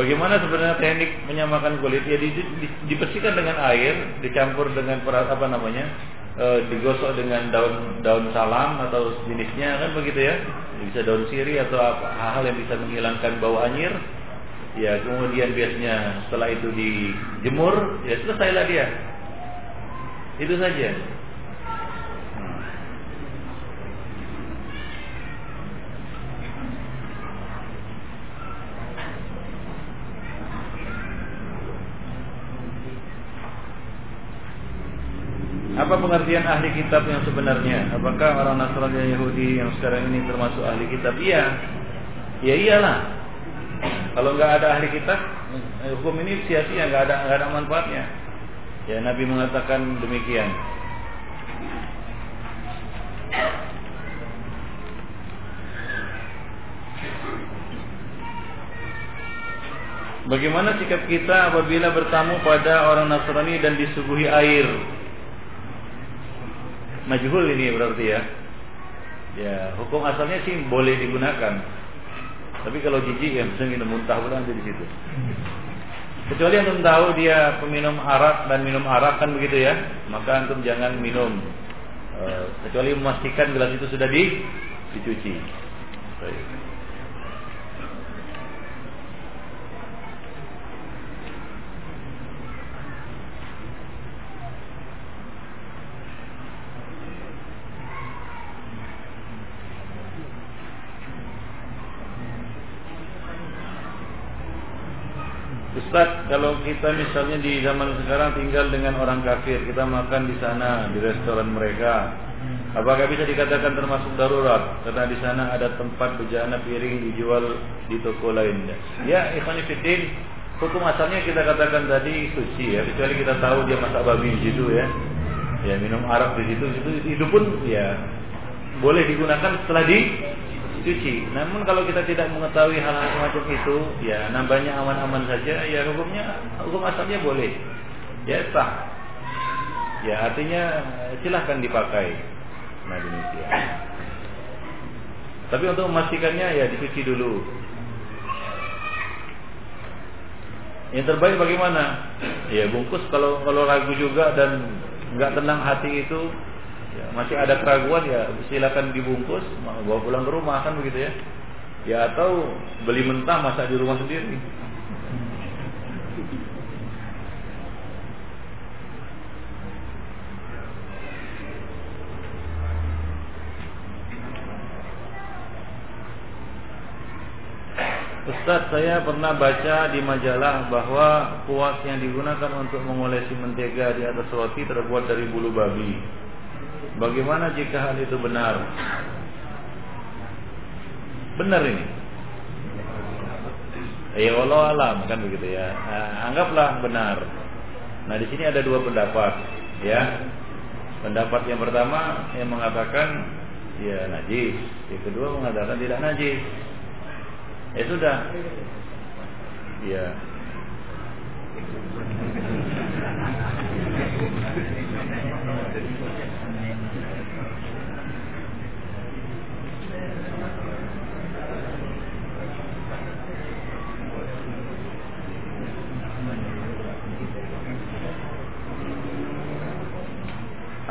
Bagaimana sebenarnya teknik menyamakan kulit? Ya di, di, dibersihkan dengan air, dicampur dengan perat apa namanya, e, digosok dengan daun daun salam atau jenisnya kan begitu ya. Bisa daun siri atau apa hal-hal yang bisa menghilangkan bau anyir. Ya kemudian biasanya setelah itu dijemur, ya selesailah dia. Itu saja. Apa pengertian ahli kitab yang sebenarnya? Apakah orang Nasrani dan Yahudi yang sekarang ini termasuk ahli kitab? Iya. Ya iyalah. Kalau nggak ada ahli kitab, eh, hukum ini sia-sia, nggak ada nggak ada manfaatnya. Ya Nabi mengatakan demikian. Bagaimana sikap kita apabila bertamu pada orang Nasrani dan disuguhi air? Majhul ini berarti ya. Ya, hukum asalnya sih boleh digunakan. Tapi kalau jijik ya bisa minum muntah pula nanti di situ. Kecuali antum tahu dia peminum arak dan minum arak kan begitu ya, maka antum jangan minum. E, kecuali memastikan gelas itu sudah di dicuci. Baik. Ustaz, kalau kita misalnya di zaman sekarang tinggal dengan orang kafir, kita makan di sana di restoran mereka, apakah bisa dikatakan termasuk darurat? Karena di sana ada tempat bejana piring dijual di toko lainnya. Ya, ikhwan fillah, hukum asalnya kita katakan tadi suci ya, kecuali kita tahu dia masak babi di situ ya. Ya, minum arak di situ, itu itu pun ya boleh digunakan setelah di cuci. Namun kalau kita tidak mengetahui hal-hal semacam itu, ya nambahnya aman-aman saja, ya hukumnya hukum asalnya boleh. Ya sah. Ya artinya silahkan dipakai. Nah demikian. Tapi untuk memastikannya ya dicuci dulu. Yang terbaik bagaimana? Ya bungkus kalau kalau ragu juga dan nggak tenang hati itu ya, masih ada keraguan ya silakan dibungkus bawa pulang ke rumah kan begitu ya ya atau beli mentah masak di rumah sendiri Ustadz saya pernah baca di majalah bahwa kuas yang digunakan untuk mengolesi mentega di atas roti terbuat dari bulu babi. Bagaimana jika hal itu benar? Benar ini. Ya Allah alam kan begitu ya. Nah, anggaplah benar. Nah di sini ada dua pendapat, ya. Pendapat yang pertama yang mengatakan ya najis, yang kedua mengatakan tidak najis. Ya sudah. Ya.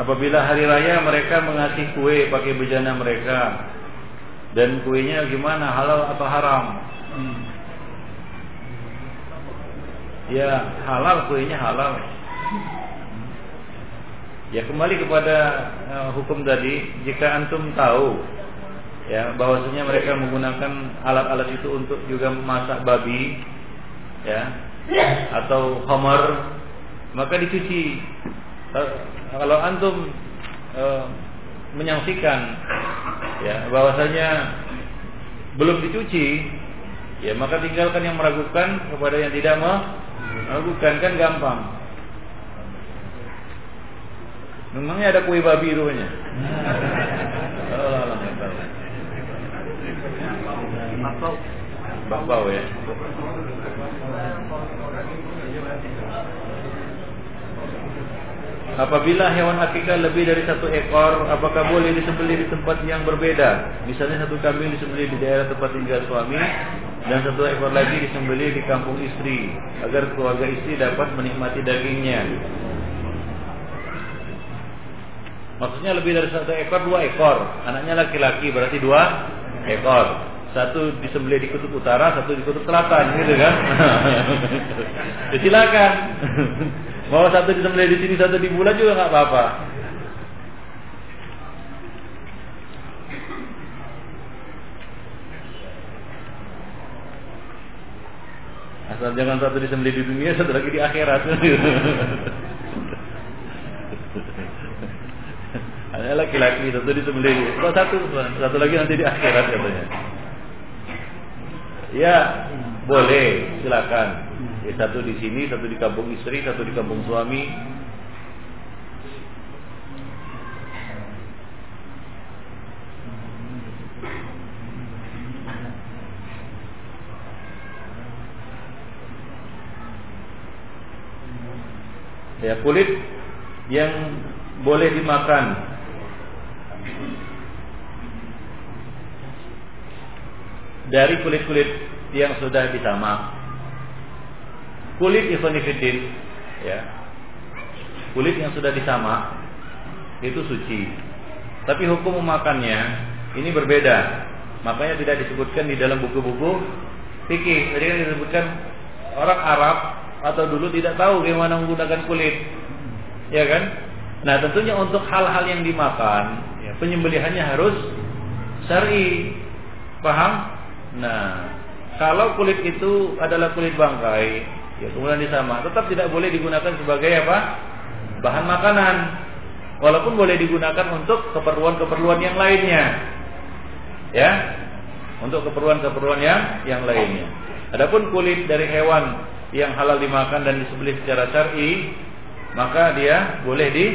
Apabila hari raya mereka mengasih kue pakai bejana mereka dan kuenya gimana halal atau haram? Ya halal kuenya halal. Ya kembali kepada uh, hukum tadi, jika antum tahu ya bahwasanya mereka menggunakan alat-alat itu untuk juga memasak babi ya atau homer maka dicuci kalau antum e, menyaksikan ya bahwasanya belum dicuci ya maka tinggalkan yang meragukan kepada yang tidak meragukan. Kan gampang. Memangnya ada kue babi bakpao bakpao ya Apabila hewan akikah lebih dari satu ekor, apakah boleh disembelih di tempat yang berbeda? Misalnya satu kambing disembelih di daerah tempat tinggal suami dan satu ekor lagi disembelih di kampung istri agar keluarga istri dapat menikmati dagingnya. Maksudnya lebih dari satu ekor, dua ekor. Anaknya laki-laki berarti dua ekor. Satu disembelih di kutub utara, satu di kutub selatan, gitu kan? silakan. Mau satu disembelih di sini, satu di bulan juga nggak apa-apa. Asal jangan satu disembelih di dunia, satu lagi di akhirat. Hanya laki-laki satu disembelih, kalau satu satu lagi nanti di akhirat katanya. Ya boleh, silakan. Ya, satu di sini, satu di kampung istri, satu di kampung suami. Ya, kulit yang boleh dimakan dari kulit-kulit yang sudah disamak kulit ikhwanifidin ya. Kulit yang sudah disamak itu suci. Tapi hukum memakannya ini berbeda. Makanya tidak disebutkan di dalam buku-buku fikih. Tadi kan disebutkan orang Arab atau dulu tidak tahu bagaimana menggunakan kulit. Ya kan? Nah tentunya untuk hal-hal yang dimakan ya, penyembelihannya harus syari. Paham? Nah kalau kulit itu adalah kulit bangkai ya kemudian disama tetap tidak boleh digunakan sebagai apa? Bahan makanan. Walaupun boleh digunakan untuk keperluan-keperluan yang lainnya. Ya? Untuk keperluan-keperluan yang yang lainnya. Adapun kulit dari hewan yang halal dimakan dan disembelih secara syar'i maka dia boleh di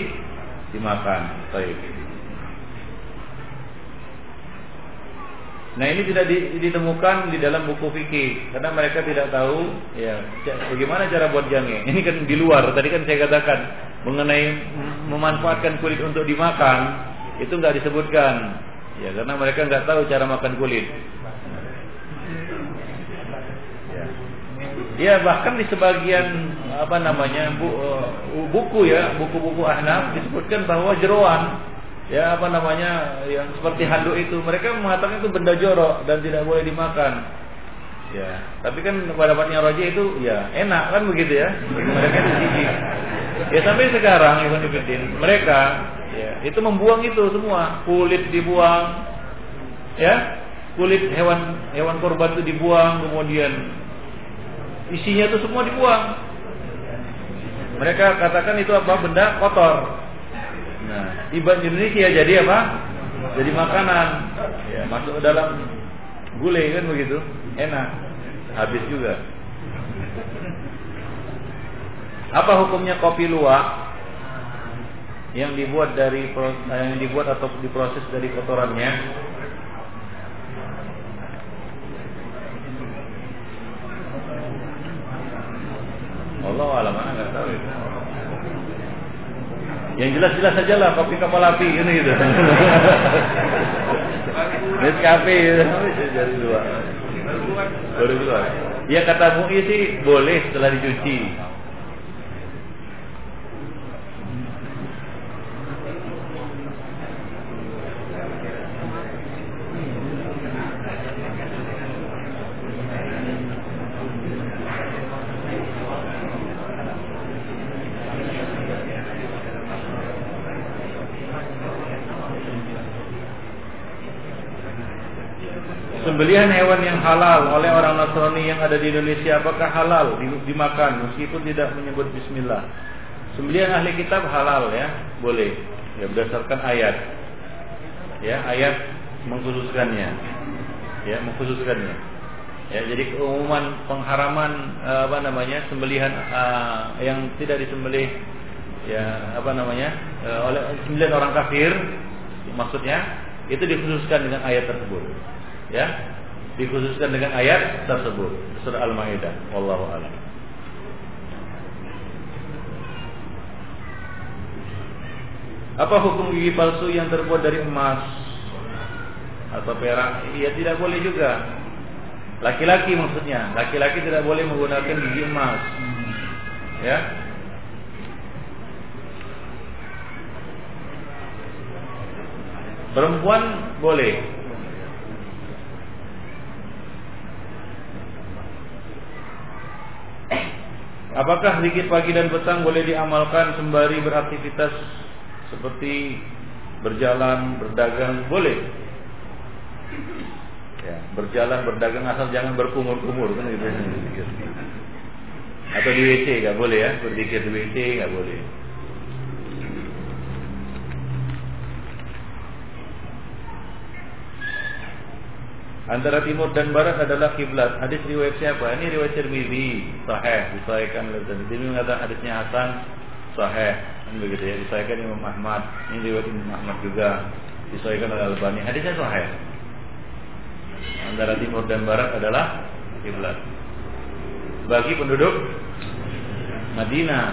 dimakan. Baik Nah ini tidak ditemukan di dalam buku fikih karena mereka tidak tahu ya bagaimana cara buat jange. Ini kan di luar. Tadi kan saya katakan mengenai memanfaatkan kulit untuk dimakan itu nggak disebutkan. Ya karena mereka nggak tahu cara makan kulit. Ya. bahkan di sebagian apa namanya bu, uh, buku ya buku-buku ahnaf disebutkan bahwa jeroan ya apa namanya yang seperti handuk itu. Mereka mengatakan itu benda jorok dan tidak boleh dimakan. Ya tapi kan pendapatnya Roji itu ya enak kan begitu ya? Mereka itu jijik ya sampai sekarang Ibn Ibn mereka ya itu membuang itu semua. Kulit dibuang ya kulit hewan hewan korban itu dibuang kemudian isinya itu semua dibuang. Mereka katakan itu apa? Benda kotor Nah, tiba di Indonesia jadi apa? Jadi makanan. Ya, masuk dalam gulai kan begitu. Enak. Habis juga. Apa hukumnya kopi luwak yang dibuat dari eh, yang dibuat atau diproses dari kotorannya? Allah alam nggak tahu itu. Yang jelas-jelas saja lah kopi kapal api ini gitu. Nescafe gitu. Jadi dua. Baru dua. Ya kata MUI sih boleh setelah dicuci. Sembelihan hewan yang halal oleh orang Nasrani yang ada di Indonesia apakah halal dimakan meskipun tidak menyebut bismillah? Sembelihan ahli kitab halal ya, boleh. Ya berdasarkan ayat. Ya, ayat mengkhususkannya. Ya, mengkhususkannya. Ya, jadi keumuman pengharaman eh, apa namanya? sembelihan uh, yang tidak disembelih ya apa namanya? Uh, oleh sembelihan orang kafir maksudnya itu dikhususkan dengan ayat tersebut. Ya, dikhususkan dengan ayat tersebut surah Al-Maidah wallahu a'lam Apa hukum gigi palsu yang terbuat dari emas atau perak? Ya tidak boleh juga. Laki-laki maksudnya, laki-laki tidak boleh menggunakan gigi emas. Ya. Perempuan boleh. Apakah zikir pagi dan petang boleh diamalkan sembari beraktivitas seperti berjalan, berdagang boleh. Ya, berjalan, berdagang asal jangan berkumur-kumur kan gitu. Atau di WC nggak boleh ya, berzikir di WC nggak boleh. Antara timur dan barat adalah kiblat. Hadis riwayat siapa? Ini riwayat Tirmizi, sahih, disahihkan oleh Tirmizi. Ini mengatakan hadisnya Hasan, sahih. Kan begitu ya, disahihkan Imam Ahmad. Ini riwayat Imam Ahmad juga disahihkan oleh Albani. Hadisnya sahih. Antara timur dan barat adalah kiblat. Bagi penduduk Madinah,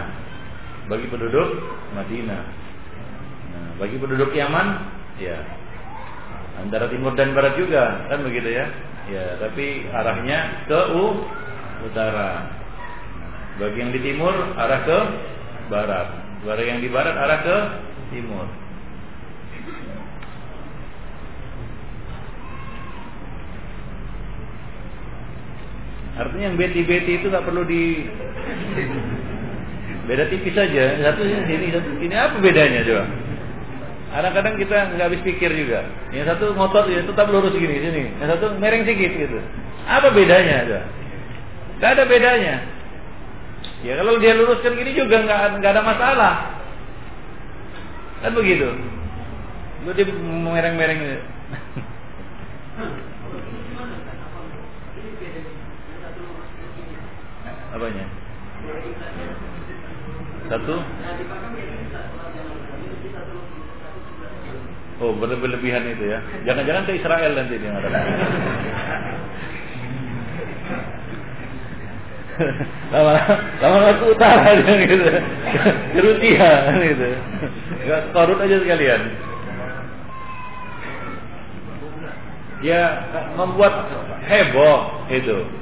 bagi penduduk Madinah. Nah, bagi penduduk Yaman, ya antara timur dan barat juga kan begitu ya? Ya tapi arahnya ke u, utara. Bagi yang di timur arah ke barat. Bagi yang di barat arah ke timur. Artinya yang beti-beti itu nggak perlu di beda tipis saja. Satu sini satu sini. Apa bedanya coba Kadang-kadang kita nggak habis pikir juga. Yang satu ngotot ya tetap lurus gini sini. Yang satu mereng sedikit gitu. Apa bedanya ada? Gak ada bedanya. Ya kalau dia luruskan gini juga nggak nggak ada masalah. Kan begitu. Lu dia mereng-mereng. Apanya? Satu? Oh, berlebihan itu ya. Jangan-jangan ke Israel nanti dia mengatakan. lama-lama ke utara aja gitu. Ke Rusia gitu. Gak korut aja sekalian. Ya membuat heboh itu.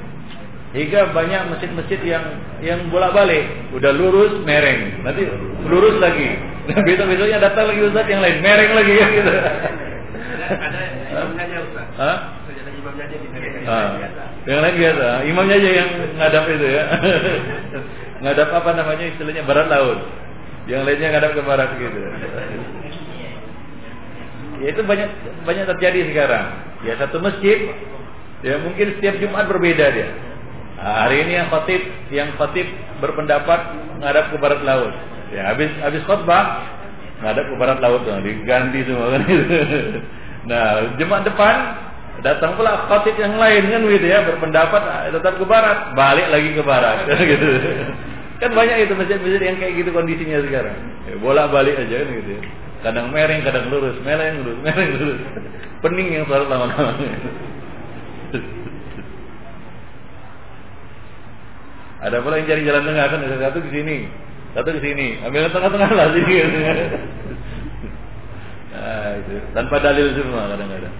Hingga banyak masjid-masjid yang yang bolak-balik, udah lurus mereng, nanti lurus lagi, besok besoknya datang lagi ustaz yang lain, mereng lagi ya gitu. Ada imamnya aja ustaz. Hah? Imamnya aja ah. Yang lain biasa, imamnya aja yang ngadap itu ya. ngadap apa namanya istilahnya barat laut. Yang lainnya ngadap ke barat gitu. Ya itu banyak banyak terjadi sekarang. Ya satu masjid, ya mungkin setiap Jumat berbeda dia. Nah, hari ini yang khotib yang khotib berpendapat ngadap ke barat laut. Ya, habis habis khotbah ngadap ke barat laut tuh, diganti semua kan. Nah, jemaat depan datang pula khotib yang lain kan begitu ya, berpendapat ah, tetap ke barat, balik lagi ke barat gitu. Kan banyak itu masjid-masjid yang kayak gitu kondisinya sekarang. Ya, bolak-balik aja kan gitu ya. Kadang mereng, kadang lurus, mereng lurus, mereng lurus. Pening yang selalu lama-lama. Ada pula yang cari jalan tengah kan satu ke sini, satu ke sini, ambil tengah-tengah lah sini. nah, itu. Tanpa dalil semua kadang-kadang.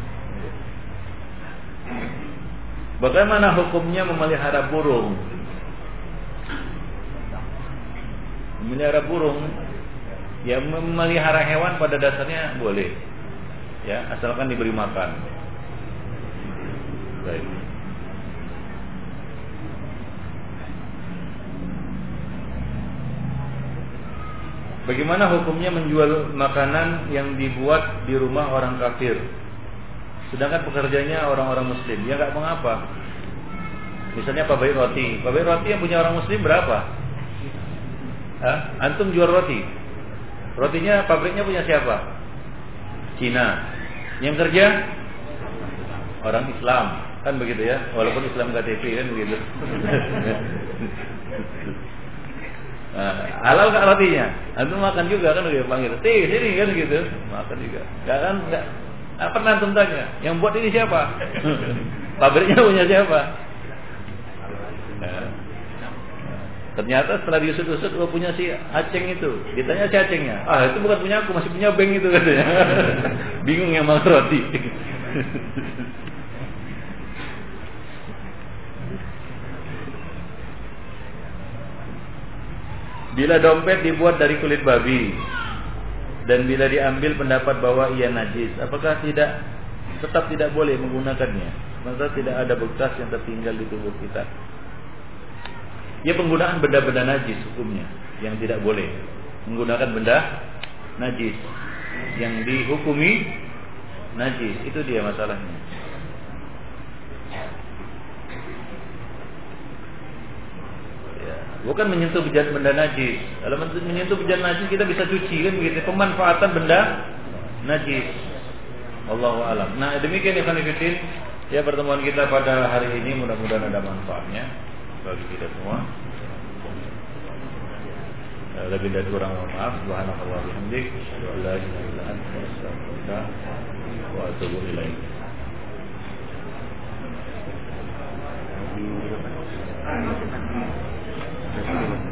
Bagaimana hukumnya memelihara burung? Memelihara burung, ya memelihara hewan pada dasarnya boleh, ya asalkan diberi makan. Baik. Bagaimana hukumnya menjual makanan yang dibuat di rumah orang kafir? Sedangkan pekerjanya orang-orang muslim. Ya nggak mengapa. Misalnya pabrik roti. Pabrik roti yang punya orang muslim berapa? Hah? Antum jual roti. Rotinya pabriknya punya siapa? Cina. Yang kerja orang Islam. Kan begitu ya. Walaupun Islam KTP kan begitu. Nah, halal gak rotinya? Antum makan juga kan dia panggil, "Ti, sini kan gitu." Makan juga. Gak kan enggak apa pernah antum tanya, yang buat ini siapa? Pabriknya punya siapa? Nah. Ternyata setelah diusut-usut, oh punya si Aceng itu. Ditanya si Acengnya, ah itu bukan punya aku, masih punya bank itu katanya. Bingung yang mau roti. Bila dompet dibuat dari kulit babi dan bila diambil pendapat bahwa ia najis, apakah tidak tetap tidak boleh menggunakannya? Maka tidak ada bekas yang tertinggal di tubuh kita. Ya penggunaan benda-benda najis hukumnya yang tidak boleh menggunakan benda najis yang dihukumi najis itu dia masalahnya. bukan menyentuh benda najis. Kalau menyentuh benda najis kita bisa cuci kan begitu. Pemanfaatan benda najis. Allahu alam. Nah, demikian ya Fanifidin ya pertemuan kita pada hari ini mudah-mudahan ada manfaatnya bagi kita semua. Eh, lebih dari kurang mohon maaf. Subhanallah bihamdik. Wassalamualaikum warahmatullahi wabarakatuh. Thank you. Thank you.